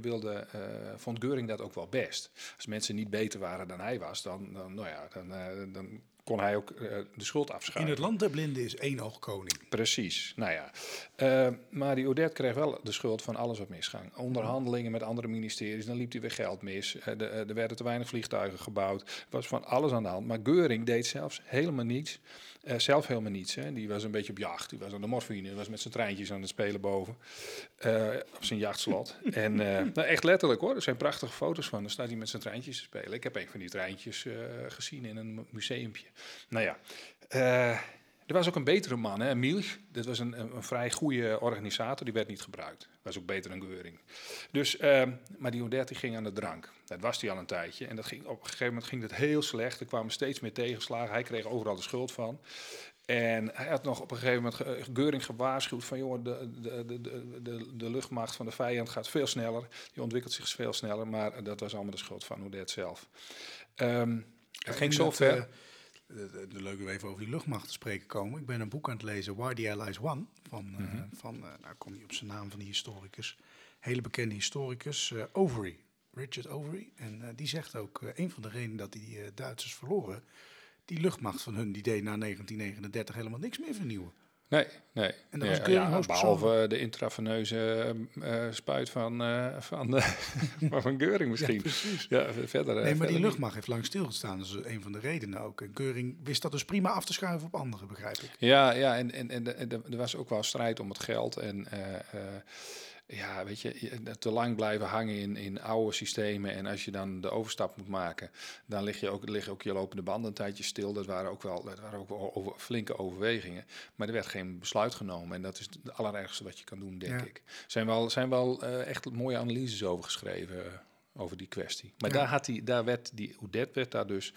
[SPEAKER 3] wilde, eh, vond Geuring dat ook wel best. Als mensen niet beter waren dan hij was, dan, dan, nou ja, dan, eh, dan kon hij ook eh, de schuld
[SPEAKER 1] In
[SPEAKER 3] afschuiven.
[SPEAKER 1] het land der blinden is één oog koning.
[SPEAKER 3] Precies, nou ja. Eh, maar die Odette kreeg wel de schuld van alles wat misging. Onderhandelingen met andere ministeries, dan liep hij weer geld mis. Eh, de- eh, er werden te weinig vliegtuigen gebouwd. Er was van alles aan de hand. Maar Geuring deed zelfs helemaal niets. Eh, zelf helemaal niets. Hè. Die was een beetje op jacht. Die was aan de morfine. Die was met zijn treintjes aan het spelen boven. eh, op zijn jachtslot. (laughs) en eh, nou, echt letterlijk hoor. Er zijn prachtige foto's van. Dan staat hij met zijn treintjes te spelen. Ik heb een van die treintjes gezien in een mu- museumpje. Nou ja. er was ook een betere man, hè, Milch. Dat was een, een, een vrij goede organisator, die werd niet gebruikt. Was ook beter dan Geuring. Dus, maar die die ging aan de drank. Dat was hij al een tijdje. En dat ging, op een gegeven moment ging het heel slecht. Er kwamen steeds meer tegenslagen. Hij kreeg overal de schuld van. En hij had nog op een gegeven moment ge- Geuring gewaarschuwd van... jongen, de, de, de, de, luchtmacht van de vijand gaat veel sneller. Die ontwikkelt zich veel sneller. Maar dat was allemaal de schuld van Odette zelf. Ehm het ging zo ver.
[SPEAKER 1] eh, de- de- de- leuk om even over die luchtmacht te spreken komen. Ik ben een boek aan het lezen, Why the Allies Won. Van, eh,
[SPEAKER 3] Mhm.
[SPEAKER 1] van eh, nou kom je op zijn naam van die historicus. Hele bekende historicus, Overy. Richard Overy. En eh, die zegt ook, eh, een van de redenen dat die eh, Duitsers verloren... die luchtmacht van hun, die deed na 1939 helemaal niks meer vernieuwen.
[SPEAKER 3] Nee, nee.
[SPEAKER 1] En dat
[SPEAKER 3] Ja,
[SPEAKER 1] was
[SPEAKER 3] ja, behalve de intraveneuze spuit van, van, eh, van (laughs) Geuring misschien.
[SPEAKER 1] precies.
[SPEAKER 3] Ja, verder.
[SPEAKER 1] Nee, maar
[SPEAKER 3] verder
[SPEAKER 1] die
[SPEAKER 3] niet.
[SPEAKER 1] luchtmacht heeft lang stilgestaan. Dat is een van de redenen ook. En Keuring wist dat dus prima af te schuiven op anderen, begrijp ik.
[SPEAKER 3] Ja, ja en, en, en, de- en de- er was ook wel strijd om het geld. En ja, weet je, je- te lang blijven hangen in, in oude systemen. En als je dan de overstap moet maken, dan lig je ook, liggen ook je lopende banden een tijdje stil. Dat waren ook wel, dat waren ook wel over, flinke overwegingen. Maar er werd geen besluit genomen. En dat is het allerergste wat je kan doen, denk
[SPEAKER 1] Ja.
[SPEAKER 3] ik. Er zijn wel, zijn wel eh, echt mooie analyses over geschreven. eh, over die kwestie. Maar
[SPEAKER 1] Ja.
[SPEAKER 3] daar, had die, daar werd die Oedet werd daar dus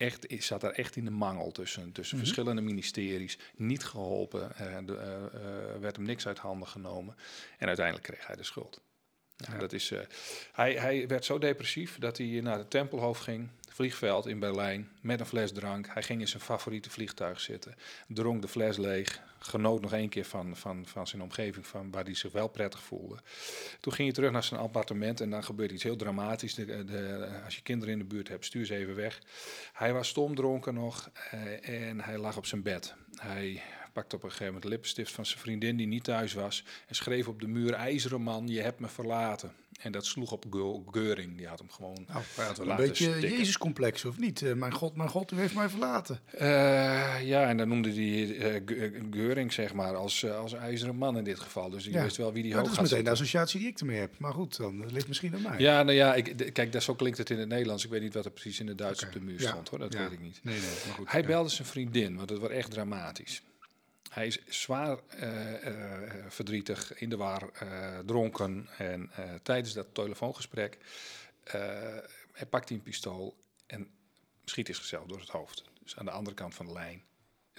[SPEAKER 3] echt, is- zat daar echt in de mangel tussen, tussen
[SPEAKER 1] Mhm.
[SPEAKER 3] verschillende ministeries. Niet geholpen, eh, de, eh, eh, werd hem niks uit handen genomen. En uiteindelijk kreeg hij de schuld. Nou,
[SPEAKER 1] Ja.
[SPEAKER 3] dat is, eh, hij, hij werd zo depressief dat hij naar het Tempelhof ging, vliegveld in Berlijn, met een fles drank. Hij ging in zijn favoriete vliegtuig zitten, dronk de fles leeg, genoot nog één keer van, van, van zijn omgeving, van waar hij zich wel prettig voelde. Toen ging hij terug naar zijn appartement en dan gebeurde iets heel dramatisch. De, de, als je kinderen in de buurt hebt, stuur ze even weg. Hij was stomdronken nog eh, en hij lag op zijn bed. Hij pakte op een gegeven moment de lippenstift van zijn vriendin die niet thuis was en schreef op de muur: IJzeren man, je hebt me verlaten. En dat sloeg op Geu- Geuring. Die had hem gewoon.
[SPEAKER 1] Nou, had een beetje
[SPEAKER 3] stikken.
[SPEAKER 1] Jezus-complex, of niet? Eh, mijn God, mijn God, u heeft mij verlaten.
[SPEAKER 3] Eh, ja, en dan noemde hij eh, Ge- Geuring, zeg maar, als, als ijzeren man in dit geval. Dus
[SPEAKER 1] Ja.
[SPEAKER 3] wist wel wie die
[SPEAKER 1] Ja,
[SPEAKER 3] hoog
[SPEAKER 1] dat is meteen de associatie die ik ermee heb. Maar goed, dan ligt misschien aan mij.
[SPEAKER 3] Ja, nou ja, ik, kijk, dat, zo klinkt het in het Nederlands. Ik weet niet wat er precies in het Duits op de muur
[SPEAKER 1] Ja.
[SPEAKER 3] stond, hoor. Dat weet ik niet.
[SPEAKER 1] Nee, nee, maar goed.
[SPEAKER 3] Hij belde zijn vriendin, want het was echt dramatisch. Hij is zwaar eh, eh, verdrietig, in de war, eh, dronken. En tijdens dat telefoongesprek hij pakt hij een pistool en schiet zichzelf door het hoofd. Dus aan de andere kant van de lijn,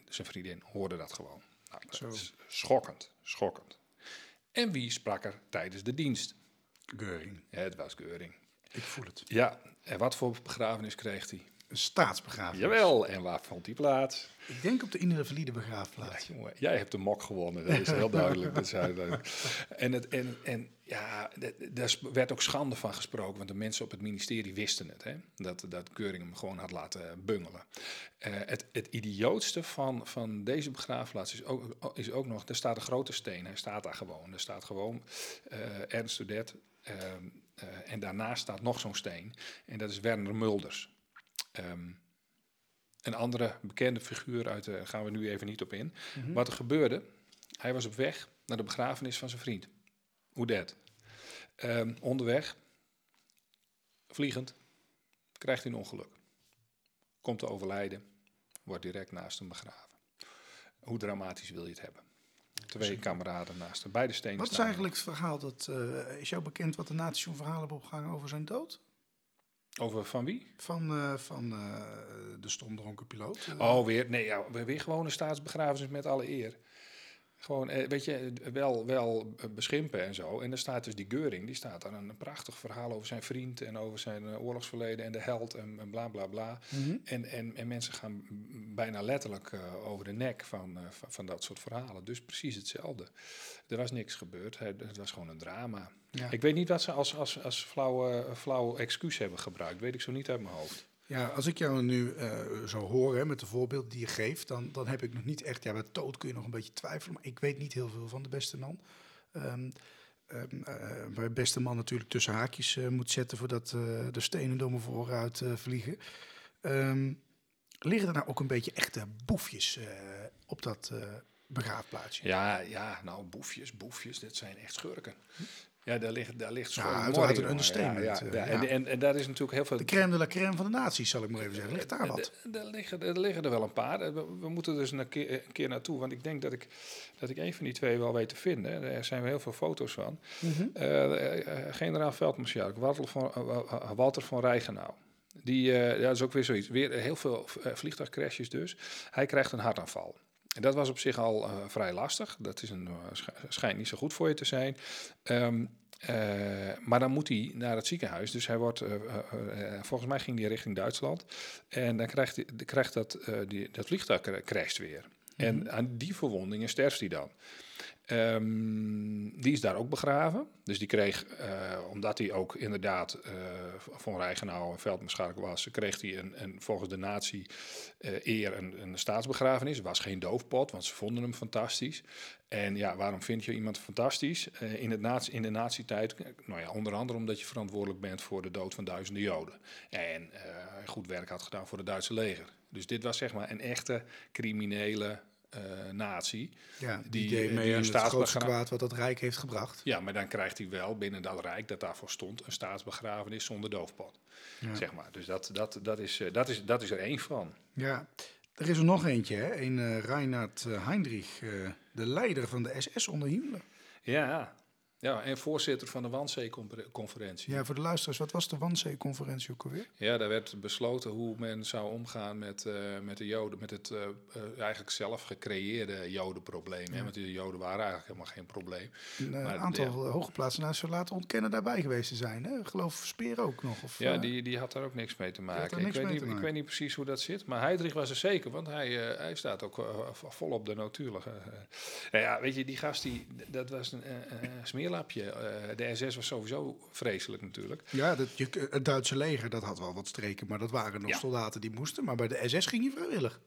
[SPEAKER 3] zijn vriendin hoorde dat gewoon. Nou, dat
[SPEAKER 1] Zo.
[SPEAKER 3] is schokkend, schokkend. En wie sprak er tijdens de dienst?
[SPEAKER 1] Geuring.
[SPEAKER 3] Het was Geuring.
[SPEAKER 1] Ik voel het.
[SPEAKER 3] Ja, en wat voor begrafenis kreeg hij?
[SPEAKER 1] Een staatsbegrafenis.
[SPEAKER 3] Jawel, en waar vond die plaats?
[SPEAKER 1] Ik denk op de Invalide begraafplaats.
[SPEAKER 3] Ja, jongen, jij hebt de mok gewonnen, dat is heel (laughs) duidelijk. dat is heel duidelijk. En, het, en, en ja, daar werd ook schande van gesproken, want de mensen op het ministerie wisten het, hè, dat, dat Keuring hem gewoon had laten bungelen. Eh, het, het idiootste van, van deze begraafplaats is ook, is ook nog, er staat een grote steen, hij staat daar gewoon. Er staat gewoon eh Ernst Udet, ehm, eh, en daarnaast staat nog zo'n steen, en dat is Werner Mulders. Ehm, een andere bekende figuur uit de, gaan we nu even niet op in. Wat er gebeurde, hij was op weg naar de begrafenis van zijn vriend, Oudet. Ehm, onderweg, vliegend, krijgt hij een ongeluk. Komt te overlijden, wordt direct naast hem begraven. Hoe dramatisch wil je het hebben? Twee kameraden naast hem, beide stenen
[SPEAKER 1] Wat is eigenlijk het verhaal? Dat, eh, is jou bekend wat de nazi's zo'n verhaal hebben opgehangen over zijn dood?
[SPEAKER 3] Over van wie?
[SPEAKER 1] Van, eh, van eh, de stomdronken piloot. Eh,
[SPEAKER 3] Oh, weer, nee, ja, weer- gewoon een staatsbegrafenis met alle eer. Gewoon, eh, weet je, wel, wel beschimpen en zo. En dan staat dus die Geuring, die staat daar een prachtig verhaal over zijn vriend en over zijn oorlogsverleden en de held en, en bla bla bla.
[SPEAKER 1] mhm.
[SPEAKER 3] En, en, en mensen gaan bijna letterlijk over de nek van, van, van dat soort verhalen. Dus precies hetzelfde. Er was niks gebeurd, het was gewoon een drama.
[SPEAKER 1] Ja.
[SPEAKER 3] Ik weet niet wat ze als, als, als flauwe, flauwe excuus hebben gebruikt, weet ik zo niet uit mijn hoofd.
[SPEAKER 1] Ja, als ik jou nu eh, zo hoor hè, met de voorbeelden die je geeft, dan, dan heb ik nog niet echt. Ja, bij Toad kun je nog een beetje twijfelen, maar ik weet niet heel veel van de beste man. Ehm ehm, eh, waar de beste man natuurlijk tussen haakjes eh, moet zetten voordat eh, de stenen door mijn vooruit eh, vliegen. Ehm, liggen er nou ook een beetje echte boefjes eh, op dat eh begraafplaatsje?
[SPEAKER 3] Ja, ja, nou, boefjes, boefjes, dit zijn echt schurken. Ja, daar ligt, daar ligt
[SPEAKER 1] Ja,
[SPEAKER 3] schoon
[SPEAKER 1] uiteraard een understatement,
[SPEAKER 3] Ja,
[SPEAKER 1] eh,
[SPEAKER 3] ja,
[SPEAKER 1] ja.
[SPEAKER 3] En, en, en daar is natuurlijk heel veel...
[SPEAKER 1] De crème de la crème van de naties, zal ik maar even zeggen. Ligt daar wat?
[SPEAKER 3] Er- Er liggen, er liggen er wel een paar. Eh, We, we moeten dus een keer, een keer naartoe. Want ik denk dat ik, dat ik een van die twee wel weet te vinden. Er zijn heel veel foto's van.
[SPEAKER 1] Mhm.
[SPEAKER 3] Eh, eh, generaal Veldmaarschalk, Walter van, eh, eh, Walter van Rijgenau. Die, eh, ja, dat is ook weer zoiets. Weer heel veel eh, vliegtuigcrashes dus. Hij krijgt een hartaanval. En dat was op zich al eh, vrij lastig. Dat is een, eh, sch- schijnt niet zo goed voor je te zijn. Ehm, eh, maar dan moet hij naar het ziekenhuis. Dus hij wordt, volgens mij ging hij richting Duitsland. En dan krijgt, hij, krijgt dat, die, dat vliegtuig crasht weer. En aan die verwondingen sterft hij dan. Ehm, die is daar ook begraven. Dus die kreeg, eh, omdat hij ook inderdaad eh, van Rijgenau en veldmaarschalk was, kreeg hij een, volgens de natie eh, eer een, een staatsbegrafenis. Het was geen doofpot, want ze vonden hem fantastisch. En ja, waarom vind je iemand fantastisch? In, het in de nazi-tijd, nou ja, onder andere omdat je verantwoordelijk bent voor de dood van duizenden Joden. En goed werk had gedaan voor het Duitse leger. Dus dit was zeg maar een echte criminele natie.
[SPEAKER 1] Ja, die,
[SPEAKER 3] die, eh,
[SPEAKER 1] mee
[SPEAKER 3] die
[SPEAKER 1] aan het kwaad wat dat Rijk heeft gebracht.
[SPEAKER 3] Ja, maar dan krijgt hij wel binnen dat rijk dat daarvoor stond een staatsbegrafenis zonder doofpot.
[SPEAKER 1] Ja.
[SPEAKER 3] Zeg maar. Dus dat, dat, dat, is, eh, dat, is, dat is er één van.
[SPEAKER 1] Ja, er is er nog eentje, hè? een eh Reinhard eh, Heinrich, eh, de leider van de SS onder Himmler.
[SPEAKER 3] Ja, ja en voorzitter van de Wannsee-conferentie.
[SPEAKER 1] Ja, voor de luisteraars, wat was de Wannsee-conferentie ook alweer?
[SPEAKER 3] Ja, daar werd besloten hoe men zou omgaan met, eh, met de Joden, met het eh, eh, eigenlijk zelf gecreëerde Jodenprobleem. Hè? Want de Joden waren eigenlijk helemaal geen probleem.
[SPEAKER 1] Een
[SPEAKER 3] Maar,
[SPEAKER 1] aantal uh, hooggeplaatsten zullen laten ontkennen daarbij geweest te zijn. Hè? Geloof Speer ook nog. Of,
[SPEAKER 3] Ja, die, die had daar ook niks mee te maken. Ik weet, niet,
[SPEAKER 1] te
[SPEAKER 3] ik
[SPEAKER 1] maken.
[SPEAKER 3] weet niet precies hoe dat zit, maar Heidrich was er zeker, want hij, hij staat ook volop de natuurlijke. Nou ja, weet je, die gast, die, dat was een eh, eh, de SS was sowieso vreselijk natuurlijk.
[SPEAKER 1] Ja, dat, je, het Duitse leger dat had wel wat streken, maar dat waren nog
[SPEAKER 3] Ja.
[SPEAKER 1] soldaten die moesten. Maar bij de SS ging hij vrijwillig.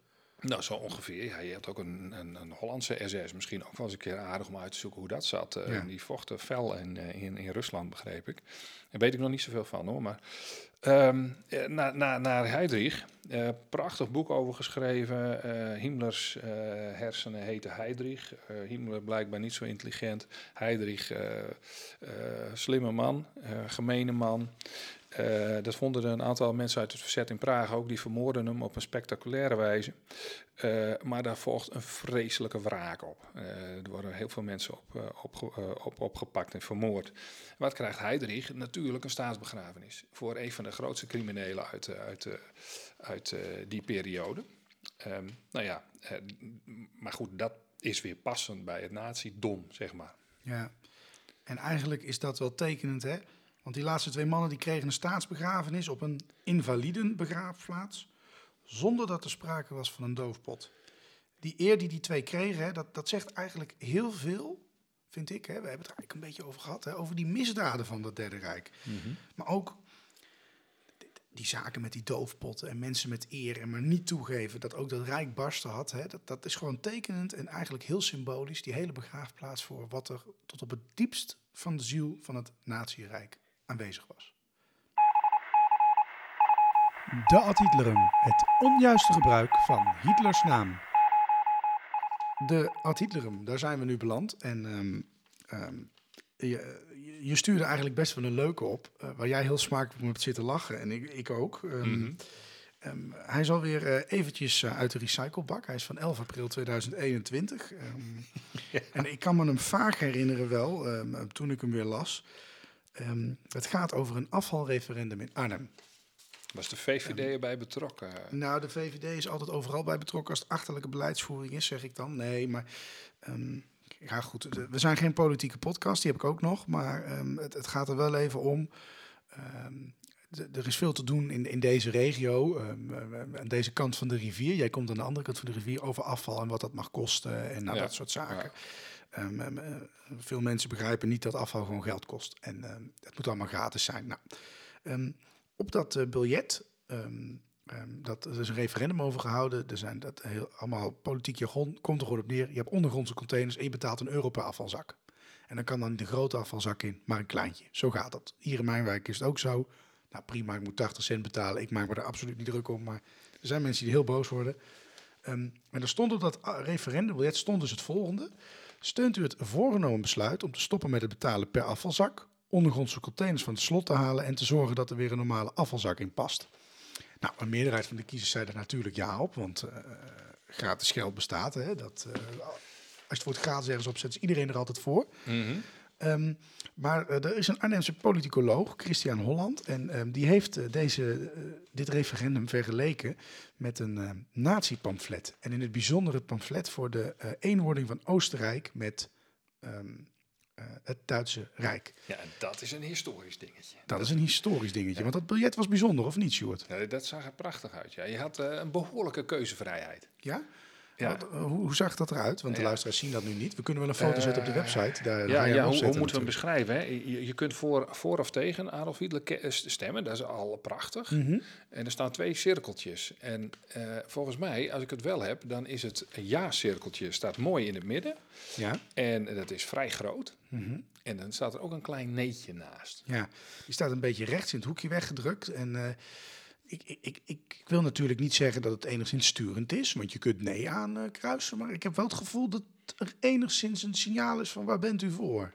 [SPEAKER 3] Nou, zo ongeveer. Ja, je had ook een, een, een Hollandse SS. Misschien ook wel eens een keer aardig om uit te zoeken hoe dat zat. Eh,
[SPEAKER 1] Ja.
[SPEAKER 3] Die vochten fel in, eh, in, in Rusland, begreep ik. Daar weet ik nog niet zoveel van hoor. Maar ehm, eh, naar na, naar Heydrich. prachtig boek over geschreven. Himmlers hersenen heten Heydrich. Himmler blijkbaar niet zo intelligent. Heydrich, slimme man, gemene man. Eh, dat vonden een aantal mensen uit het verzet in Praag ook. Die vermoorden hem op een spectaculaire wijze. Eh, maar daar volgt een vreselijke wraak op. Eh, er worden heel veel mensen op, eh, op, opgepakt en vermoord. Wat krijgt Heydrich? Natuurlijk een staatsbegrafenis. Voor een van de grootste criminelen uit, uit, uit die periode. Ehm, nou ja, maar goed, dat is weer passend bij het nazi-dom, zeg maar.
[SPEAKER 1] Ja. En eigenlijk is dat wel tekenend, hè? Want die laatste twee mannen die kregen een staatsbegrafenis op een invalidenbegraafplaats. Zonder dat er sprake was van een doofpot. Die eer die die twee kregen, hè, dat, dat zegt eigenlijk heel veel, vind ik. Hè? We hebben het er eigenlijk een beetje over gehad, hè, over die misdaden van dat Derde Rijk. Maar ook die zaken met die doofpotten en mensen met eer en maar niet toegeven dat ook dat Rijk barsten had. Hè, dat, dat is gewoon tekenend en eigenlijk heel symbolisch, die hele begraafplaats voor wat er tot op het diepst van de ziel van het nazi-rijk aanwezig was.
[SPEAKER 4] De ad Hitlerum, het onjuiste gebruik van Hitlers naam.
[SPEAKER 1] De ad Hitlerum, daar zijn we nu beland. En ehm, ehm, je, je stuurde eigenlijk best wel een leuke op, eh, waar jij heel smakelijk om hebt zitten lachen en ik, ik ook. Ehm, ehm, hij is alweer eh, eventjes eh, uit de recyclebak. Hij is van 11 april 2021. Ehm, (laughs) En ik kan me hem vaak herinneren wel, toen ik hem weer las. Ehm, het gaat over een afvalreferendum in Arnhem.
[SPEAKER 3] Was de VVD erbij betrokken?
[SPEAKER 1] Nou, de VVD is altijd overal bij betrokken als het achterlijke beleidsvoering is, zeg ik dan. Nee, maar ehm, ja, goed. we zijn geen politieke podcast, die heb ik ook nog. Maar ehm, het, het gaat er wel even om. ehm, er is veel te doen in, in deze regio, ehm, aan deze kant van de rivier. Jij komt aan de andere kant van de rivier over afval en wat dat mag kosten en nou,
[SPEAKER 3] Ja,
[SPEAKER 1] dat soort zaken. Ehm, ehm, eh, veel mensen begrijpen niet dat afval gewoon geld kost. En ehm, het moet allemaal gratis zijn. Nou, op dat eh, biljet, dat, er is een referendum over gehouden. Er zijn dat heel, allemaal politiek jargon, komt er gewoon op neer. Je hebt ondergrondse containers en je betaalt een euro per afvalzak. En dan kan dan niet een grote afvalzak in, maar een kleintje. Zo gaat dat. Hier in mijn wijk is het ook zo. Nou prima, ik moet 80 cent betalen. Ik maak me er absoluut niet druk om. Maar er zijn mensen die heel boos worden. En er stond op dat ah, referendumbiljet stond dus het volgende. Steunt u het voorgenomen besluit om te stoppen met het betalen per afvalzak, ondergrondse containers van het slot te halen en te zorgen dat er weer een normale afvalzak in past? Nou, een meerderheid van de kiezers zei er natuurlijk ja op, want eh, gratis geld bestaat. Hè, dat, eh, als je het het gratis ergens opzet, is iedereen er altijd voor.
[SPEAKER 3] Mhm.
[SPEAKER 1] Ehm, maar eh, er is een Arnhemse politicoloog, Christian Holland, en ehm, die heeft eh, deze, eh, dit referendum vergeleken met een uh, nazi-pamflet. En in het bijzonder het pamflet voor de eenwording van Oostenrijk met ehm, het Duitse Rijk.
[SPEAKER 3] Ja, en dat is een historisch dingetje.
[SPEAKER 1] Dat is een historisch dingetje, want dat biljet was bijzonder, of niet, Sjoerd?
[SPEAKER 3] Ja, dat zag er prachtig uit. Ja. Je had een behoorlijke keuzevrijheid.
[SPEAKER 1] Ja?
[SPEAKER 3] Ja.
[SPEAKER 1] Wat, eh, hoe, hoe zag dat eruit? Want de
[SPEAKER 3] Ja.
[SPEAKER 1] luisteraars zien dat nu niet. We kunnen wel een foto zetten op de website. Daar
[SPEAKER 3] Ja, ja hoe, hoe moeten we hem beschrijven? Hè? Je, je kunt voor, voor of tegen Adolf Hitler eh, stemmen, dat is al prachtig.
[SPEAKER 1] Mhm.
[SPEAKER 3] En er staan twee cirkeltjes. En eh, volgens mij, als ik het wel heb, dan is het ja-cirkeltje staat mooi in het midden.
[SPEAKER 1] Ja.
[SPEAKER 3] En dat is vrij groot.
[SPEAKER 1] Mhm.
[SPEAKER 3] En dan staat er ook een klein neetje naast.
[SPEAKER 1] Ja, die staat een beetje rechts in het hoekje weggedrukt. En eh, ik, ik, ik, ik wil natuurlijk niet zeggen dat het enigszins sturend is, want je kunt nee aan kruisen. Maar ik heb wel het gevoel dat er enigszins een signaal is van waar bent u voor?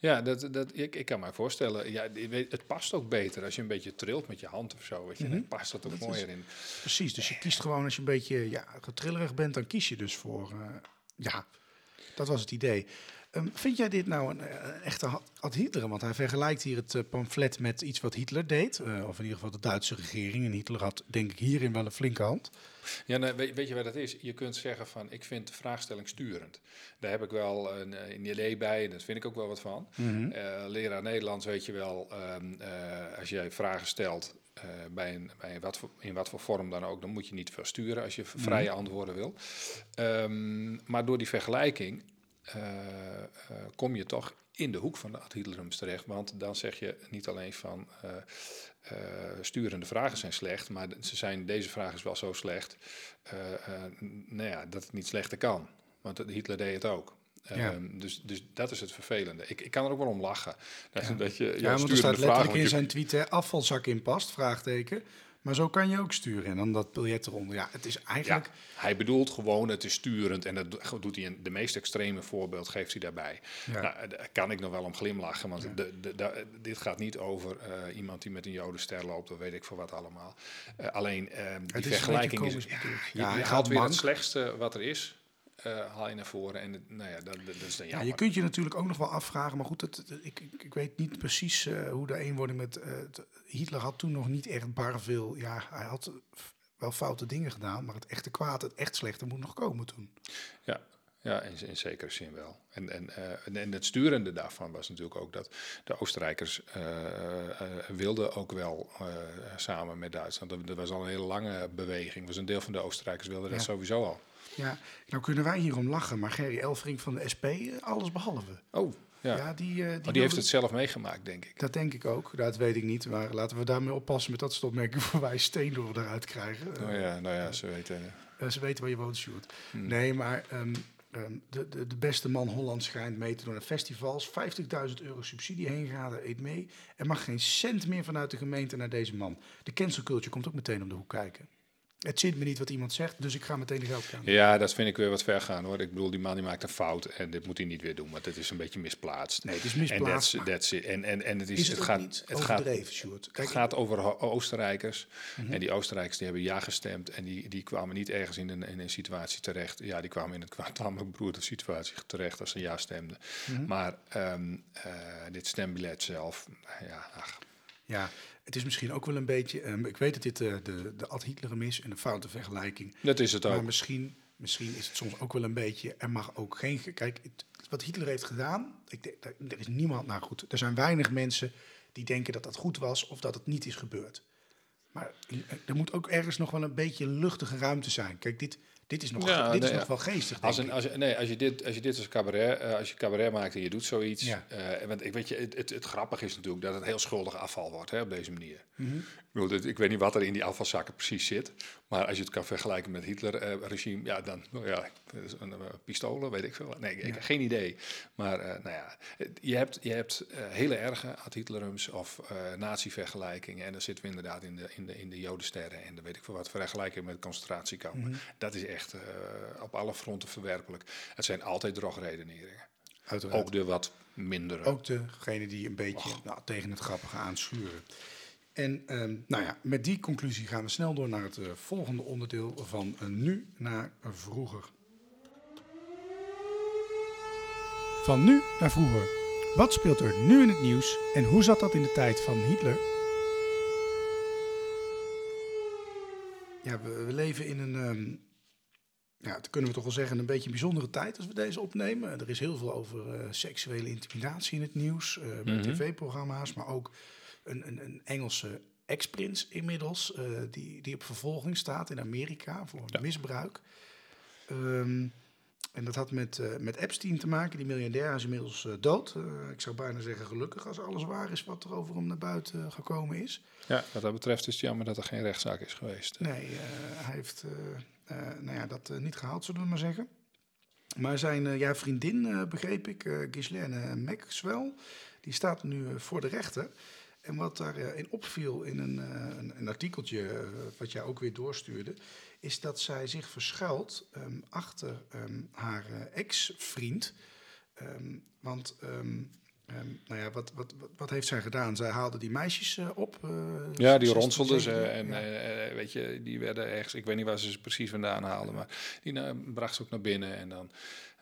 [SPEAKER 3] Ja, dat, dat, ik, ik kan me voorstellen. Ja, het past ook beter als je een beetje trilt met je hand of zo. Weet je, dan past dat ook mooier in.
[SPEAKER 1] Precies, dus je kiest gewoon als je een beetje ja, getrillerig bent, dan kies je dus voor. eh, ja, dat was het idee. Ehm, vind jij dit nou een, eh, een echte ad Hitler? Want hij vergelijkt hier het eh, pamflet met iets wat Hitler deed. eh, of in ieder geval de Duitse regering. En Hitler had denk ik hierin wel een flinke hand.
[SPEAKER 3] Ja, nou, weet, weet je wat dat is? Je kunt zeggen van, ik vind de vraagstelling sturend. Daar heb ik wel een, een idee bij, daar vind ik ook wel wat van. Eh, leraar Nederlands weet je wel, ehm, eh, als jij vragen stelt bij, een, bij een wat voor, in wat voor vorm dan ook, dan moet je niet veel sturen als je v- vrije antwoorden wil. Ehm, maar door die vergelijking kom je toch in de hoek van de ad terecht. Want dan zeg je niet alleen van eh, eh, sturende vragen zijn slecht, maar ze zijn, deze vraag is wel zo slecht eh, eh, n- nou ja, dat het niet slechter kan. Want Hitler deed het ook.
[SPEAKER 1] Ja.
[SPEAKER 3] Ehm, dus, dus dat is het vervelende. Ik, ik kan er ook wel om lachen. (laughs) Dat, dat je, ja,
[SPEAKER 1] Ja, want er staat
[SPEAKER 3] vragen,
[SPEAKER 1] letterlijk
[SPEAKER 3] want
[SPEAKER 1] in zijn tweet, hè, afvalzak in past, vraagteken. Maar zo kan je ook sturen en dan dat biljet eronder. Ja, het is
[SPEAKER 3] Ja,
[SPEAKER 1] eigenlijk...
[SPEAKER 3] hij bedoelt gewoon, het is sturend. En dat do- doet hij in de meest extreme voorbeeld, geeft hij daarbij.
[SPEAKER 1] Ja.
[SPEAKER 3] Nou, daar kan ik nog wel om glimlachen, want de, de, de- dit gaat niet over eh, iemand die met een jodenster loopt, of weet ik voor wat allemaal. Eh, alleen eh, die vergelijking is. Ja, je, je haalt weer het slechtste wat er is, eh, haal je naar voren. En nou ja, dat, dat is dan
[SPEAKER 1] Ja, je kunt je natuurlijk ook nog wel afvragen, maar goed, ik, ik, ik weet niet precies eh, hoe de eenwording met... eh, Hitler had toen nog niet echt bar veel... Ja, hij had wel foute dingen gedaan, maar het echte kwaad, het echt slechte moet nog komen toen.
[SPEAKER 3] Ja, ja in, in zekere zin wel. En, en, en, en het sturende daarvan was natuurlijk ook dat de Oostenrijkers wilden ook wel samen met Duitsland. Er, was al een hele lange beweging. Was een deel van de Oostenrijkers wilden dat sowieso al.
[SPEAKER 1] Ja, nou kunnen wij hierom lachen, maar Gerry Elfrink van de SP, eh, alles behalve.
[SPEAKER 3] Oh, ja.
[SPEAKER 1] Ja, die, eh, die,
[SPEAKER 3] Maar die heeft het zelf meegemaakt, denk ik.
[SPEAKER 1] Dat denk ik ook, dat weet ik niet. Maar laten we daarmee oppassen met dat soort opmerkingen (laughs) voor wij Steendorf eruit krijgen.
[SPEAKER 3] Nou ja, nou ja, ze weten.
[SPEAKER 1] Eh, ze weten waar je woont, Sjoerd.
[SPEAKER 3] Hmm.
[SPEAKER 1] Nee, maar ehm, ehm, de, de, de beste man Holland schijnt mee te doen aan festivals. 50.000 euro subsidie heen er eet mee. Er mag geen cent meer vanuit de gemeente naar deze man. De cancel culture komt ook meteen om de hoek kijken. Het zit me niet wat iemand zegt, dus ik ga meteen de geld gaan.
[SPEAKER 3] Ja, dat vind ik weer wat ver gaan hoor. Ik bedoel, die man die maakt een fout en dit moet hij niet weer doen, want het is een beetje misplaatst.
[SPEAKER 1] Nee, het is
[SPEAKER 3] En
[SPEAKER 1] misplaatst.
[SPEAKER 3] that's,
[SPEAKER 1] maar
[SPEAKER 3] that's. En, en, en het, is,
[SPEAKER 1] is
[SPEAKER 3] het,
[SPEAKER 1] het,
[SPEAKER 3] gaat,
[SPEAKER 1] niet
[SPEAKER 3] het gaat? Het gaat over Oostenrijkers. En die Oostenrijkers die hebben ja gestemd. En die, die kwamen niet ergens in een, in een situatie terecht. Ja, die kwamen in een tamelijk beroerde situatie terecht als ze ja stemden. Maar ehm, eh, dit stembiljet zelf, ja, ach,
[SPEAKER 1] Ja, het is misschien ook wel een beetje... ehm, ik weet dat dit eh, de, de ad Hitlerum is en een foute vergelijking.
[SPEAKER 3] Dat is het
[SPEAKER 1] Maar
[SPEAKER 3] ook.
[SPEAKER 1] misschien, misschien is het soms ook wel een beetje... Er mag ook geen... ge- Kijk, het- wat Hitler heeft gedaan... Ik denk, daar- er is niemand... Nou goed, er zijn weinig mensen die denken dat dat goed was... of dat het niet is gebeurd. Maar er moet ook ergens nog wel een beetje luchtige ruimte zijn. Kijk, dit, dit is nog,
[SPEAKER 3] Ja,
[SPEAKER 1] dit is nog wel geestig,
[SPEAKER 3] Als, een, als, je- nee, als je dit, als je dit als cabaret, eh, als je cabaret maakt en je doet zoiets.
[SPEAKER 1] Ja.
[SPEAKER 3] eh, want ik weet je, het, het, het grappige is natuurlijk dat het heel schuldig afval wordt hè, op deze manier.
[SPEAKER 1] Mhm.
[SPEAKER 3] Ik, bedoel, ik weet niet wat er in die afvalzakken precies zit. Maar als je het kan vergelijken met Hitler-regime, ja, dan nou ja, een, eh, pistolen, weet ik veel. Nee, ik geen idee. Maar eh, nou ja, je hebt, je hebt eh, hele erge ad Hitlerums of eh nazi-vergelijkingen. En dan zitten we inderdaad in de, in de, in de jodensterren en dan weet ik veel wat vergelijking met concentratiekampen. Dat is echt op alle fronten verwerpelijk. Het zijn altijd drogredeneringen.
[SPEAKER 1] Uiteraard.
[SPEAKER 3] Ook de wat mindere.
[SPEAKER 1] Ook degene die een beetje nou, tegen het grappige aanschuren. En ehm, nou ja, met die conclusie gaan we snel door naar het eh, volgende onderdeel van eh, nu naar vroeger.
[SPEAKER 4] Van nu naar vroeger. Wat speelt er nu in het nieuws en hoe zat dat in de tijd van Hitler?
[SPEAKER 1] Ja, we, we leven in een, ehm, ja, dat kunnen we toch wel zeggen, een beetje een bijzondere tijd als we deze opnemen. Er is heel veel over eh, seksuele intimidatie in het nieuws, bij
[SPEAKER 3] Mhm.
[SPEAKER 1] tv-programma's, maar ook een, een, een Engelse ex-prins inmiddels, eh, die, die op vervolging staat in Amerika voor
[SPEAKER 3] Ja.
[SPEAKER 1] misbruik. Ehm, en dat had met, eh, met Epstein te maken. Die miljardair is inmiddels eh, dood. Ik zou bijna zeggen gelukkig als alles waar is wat er over hem naar buiten gekomen is.
[SPEAKER 3] Ja, wat dat betreft is het jammer dat er geen rechtszaak is geweest.
[SPEAKER 1] Nee, hij heeft nou ja, dat niet gehaald, zullen we maar zeggen. Maar zijn ja, vriendin, begreep ik, Ghislaine Maxwell, die staat nu voor de rechter. En wat daarin opviel in een, eh, een, een artikeltje, eh, wat jij ook weer doorstuurde, is dat zij zich verschuilt ehm, achter ehm, haar eh, ex-vriend. Ehm, want, nou ja, wat, wat, wat, heeft zij gedaan? Zij haalde die meisjes op.
[SPEAKER 3] Ja, die
[SPEAKER 1] 16,
[SPEAKER 3] ronselden ze
[SPEAKER 1] 17,
[SPEAKER 3] en
[SPEAKER 1] ja.
[SPEAKER 3] weet je, die werden ergens, ik weet niet waar ze ze precies vandaan haalden, maar die nou, bracht ze ook naar binnen en dan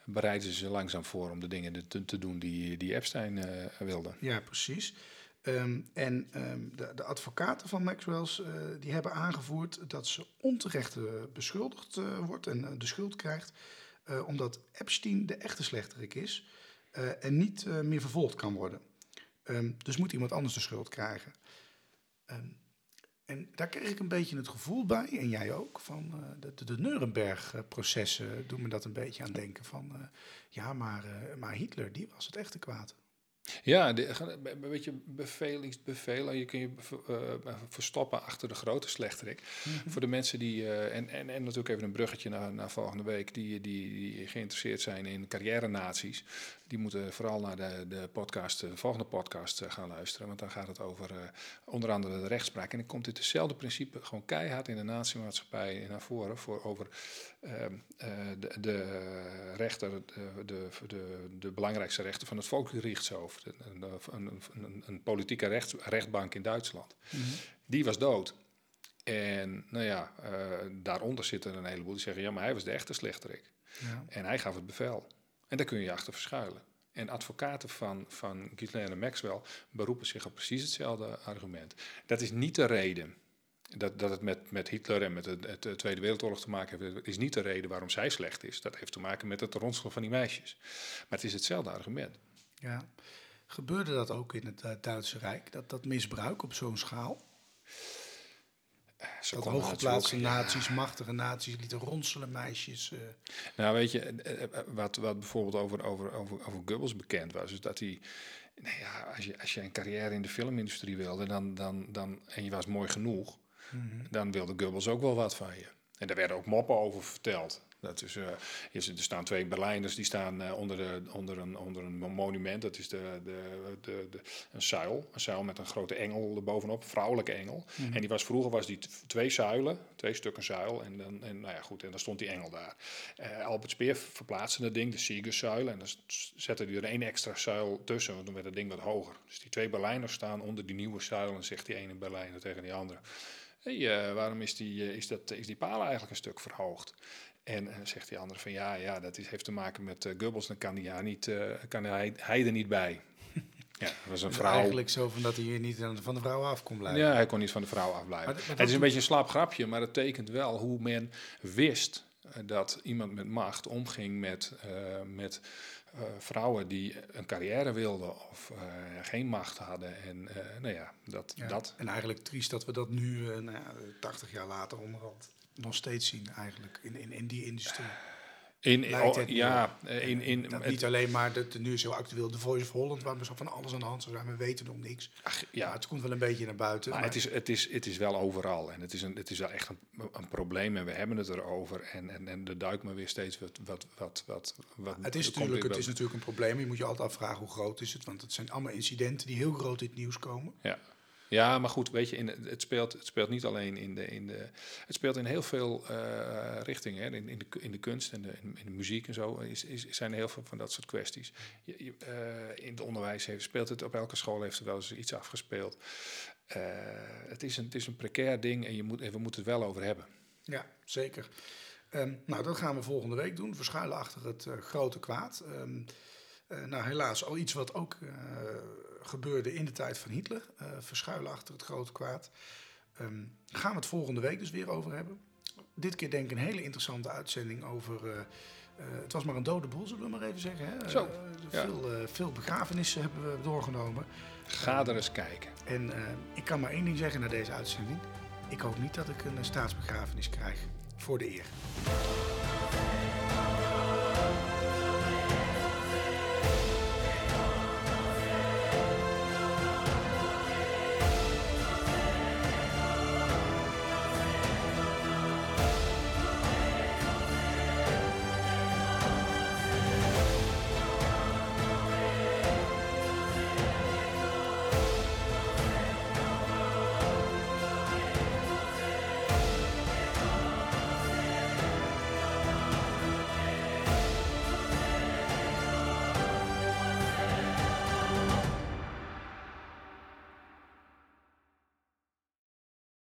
[SPEAKER 3] bereiden ze ze langzaam voor om de dingen te, te doen die, die Epstein wilde.
[SPEAKER 1] Ja, precies. Ehm, en ehm, de, de advocaten van Maxwell's eh, die hebben aangevoerd dat ze onterecht beschuldigd eh, wordt en eh, de schuld krijgt, omdat Epstein de echte slechterik is en niet meer vervolgd kan worden. Ehm, dus moet iemand anders de schuld krijgen. En daar kreeg ik een beetje het gevoel bij, en jij ook, van de, de, de Nuremberg-processen doen me dat een beetje aan denken van, ja, maar, maar Hitler, die was het echte kwaad.
[SPEAKER 3] Ja, de, een beetje bevelingsbevelen. Je kun je eh, verstoppen achter de grote slechterik. Voor de mensen die, eh, en, en, en natuurlijk even een bruggetje naar, naar volgende week, die, die, die geïnteresseerd zijn in carrière-naties. Die moeten vooral naar de, de, podcast, de volgende podcast eh, gaan luisteren. Want dan gaat het over eh, onder andere de rechtspraak. En dan komt dit hetzelfde principe gewoon keihard in de natiemaatschappij naar voren. Voor over ehm, eh, de, de rechter, de, de, de, de belangrijkste rechter van het Volksgerichtshof. Een, een, een, een, politieke rechts, rechtbank in Duitsland. Die was dood. En nou ja, eh, daaronder zitten een heleboel die zeggen: ja, maar hij was de echte slechterik.
[SPEAKER 1] Ja.
[SPEAKER 3] En hij gaf het bevel. En daar kun je je achter verschuilen. En advocaten van, van Ghislaine Maxwell beroepen zich op precies hetzelfde argument. Dat is niet de reden dat, dat het met, met Hitler en met het Tweede Wereldoorlog te maken heeft. is niet de reden waarom zij slecht is. Dat heeft te maken met het ronselen van die meisjes. Maar het is hetzelfde argument.
[SPEAKER 1] Ja. Gebeurde dat ook in het eh, Duitse Rijk, dat, dat misbruik op zo'n schaal?
[SPEAKER 3] Ze
[SPEAKER 1] Dat hooggeplaatste
[SPEAKER 3] ja.
[SPEAKER 1] naties, machtige naties, lieten ronselen meisjes. eh.
[SPEAKER 3] Nou, weet je, eh, eh, wat, wat bijvoorbeeld over, over, over, over Goebbels bekend was, is dat hij. Nou ja, als je, als je een carrière in de filmindustrie wilde dan, dan, dan, en je was mooi genoeg, dan wilde Goebbels ook wel wat van je. En daar werden ook moppen over verteld. Dat is, eh, is, er staan twee Berlijners die staan eh, onder, de, onder, een, onder een monument. Dat is de, de, de, de, een zuil. Een zuil met een grote engel erbovenop, een vrouwelijke engel. En die was, vroeger was die twee zuilen, twee stukken zuil. En, dan, en, nou ja, goed, en dan stond die engel daar. Eh, Albert Speer verplaatste dat ding, de Siegerszuil. En dan zette hij er één extra zuil tussen, want dan werd het ding wat hoger. Dus die twee Berlijners staan onder die nieuwe zuil. En zegt die ene Berlijner tegen die andere... Hey, waarom is die, is, dat, is die paal eigenlijk een stuk verhoogd? En zegt die andere van ja, ja dat is, heeft te maken met Goebbels, dan kan, ja, niet, eh, kan hij, hij er niet bij. (laughs) Ja, dat was een
[SPEAKER 1] Dus
[SPEAKER 3] vrouw.
[SPEAKER 1] Eigenlijk zo van dat hij hier niet van de vrouw af kon blijven.
[SPEAKER 3] Ja, hij kon niet van de vrouw afblijven. Het is een beetje een slap grapje, maar het tekent wel hoe men wist eh, dat iemand met macht omging met, met vrouwen die een carrière wilden of geen macht hadden. En nou ja, dat.
[SPEAKER 1] Ja,
[SPEAKER 3] dat.
[SPEAKER 1] En eigenlijk triest dat we dat nu, nou ja, 80 jaar later onderhand, nog steeds zien eigenlijk in, in, in die industrie.
[SPEAKER 3] In, oh, ja, eh, in, in,
[SPEAKER 1] Dat niet alleen maar, de, de, nu is heel actueel, de Voice of Holland, waar we zo van alles aan de hand zou zijn, we weten nog niks.
[SPEAKER 3] ach,
[SPEAKER 1] Ja, het komt wel een beetje naar buiten.
[SPEAKER 3] Maar
[SPEAKER 1] maar-
[SPEAKER 3] het is, het, is, het is wel overal en het is, een, het is wel echt een, een probleem en we hebben het erover. En, en, en er duikt maar weer steeds wat. wat, wat, wat, wat
[SPEAKER 1] het is, natuurlijk, het is natuurlijk een probleem. Je moet je altijd afvragen hoe groot is het. Want het zijn allemaal incidenten die heel groot in het nieuws komen.
[SPEAKER 3] Ja. Ja, maar goed, weet je, in, het, speelt, het speelt niet alleen in de, in de. Het speelt in heel veel eh, richtingen. Hè. In, in, de, in de kunst en de, in, de muziek en zo is, is, zijn er heel veel van dat soort kwesties. Je, eh, in het onderwijs heeft, speelt het op elke school heeft er wel eens iets afgespeeld. Eh, het, is een, het is een precair ding en, je moet, we moeten het wel over hebben.
[SPEAKER 1] Ja, zeker. Ehm, nou, dat gaan we volgende week doen. Verschuilen achter het grote kwaad. Ehm, eh, nou, helaas al iets wat ook gebeurde in de tijd van Hitler. eh, verschuilen achter het grote kwaad. Ehm, gaan we het volgende week dus weer over hebben. Dit keer denk ik een hele interessante uitzending over... eh, eh, het was maar een dode boel, zullen we maar even zeggen. Hè?
[SPEAKER 3] Zo, ja.
[SPEAKER 1] veel, veel begrafenissen hebben we doorgenomen.
[SPEAKER 3] Ga er eens kijken.
[SPEAKER 1] En ik kan maar één ding zeggen na deze uitzending. Ik hoop niet dat ik een staatsbegrafenis krijg voor de eer.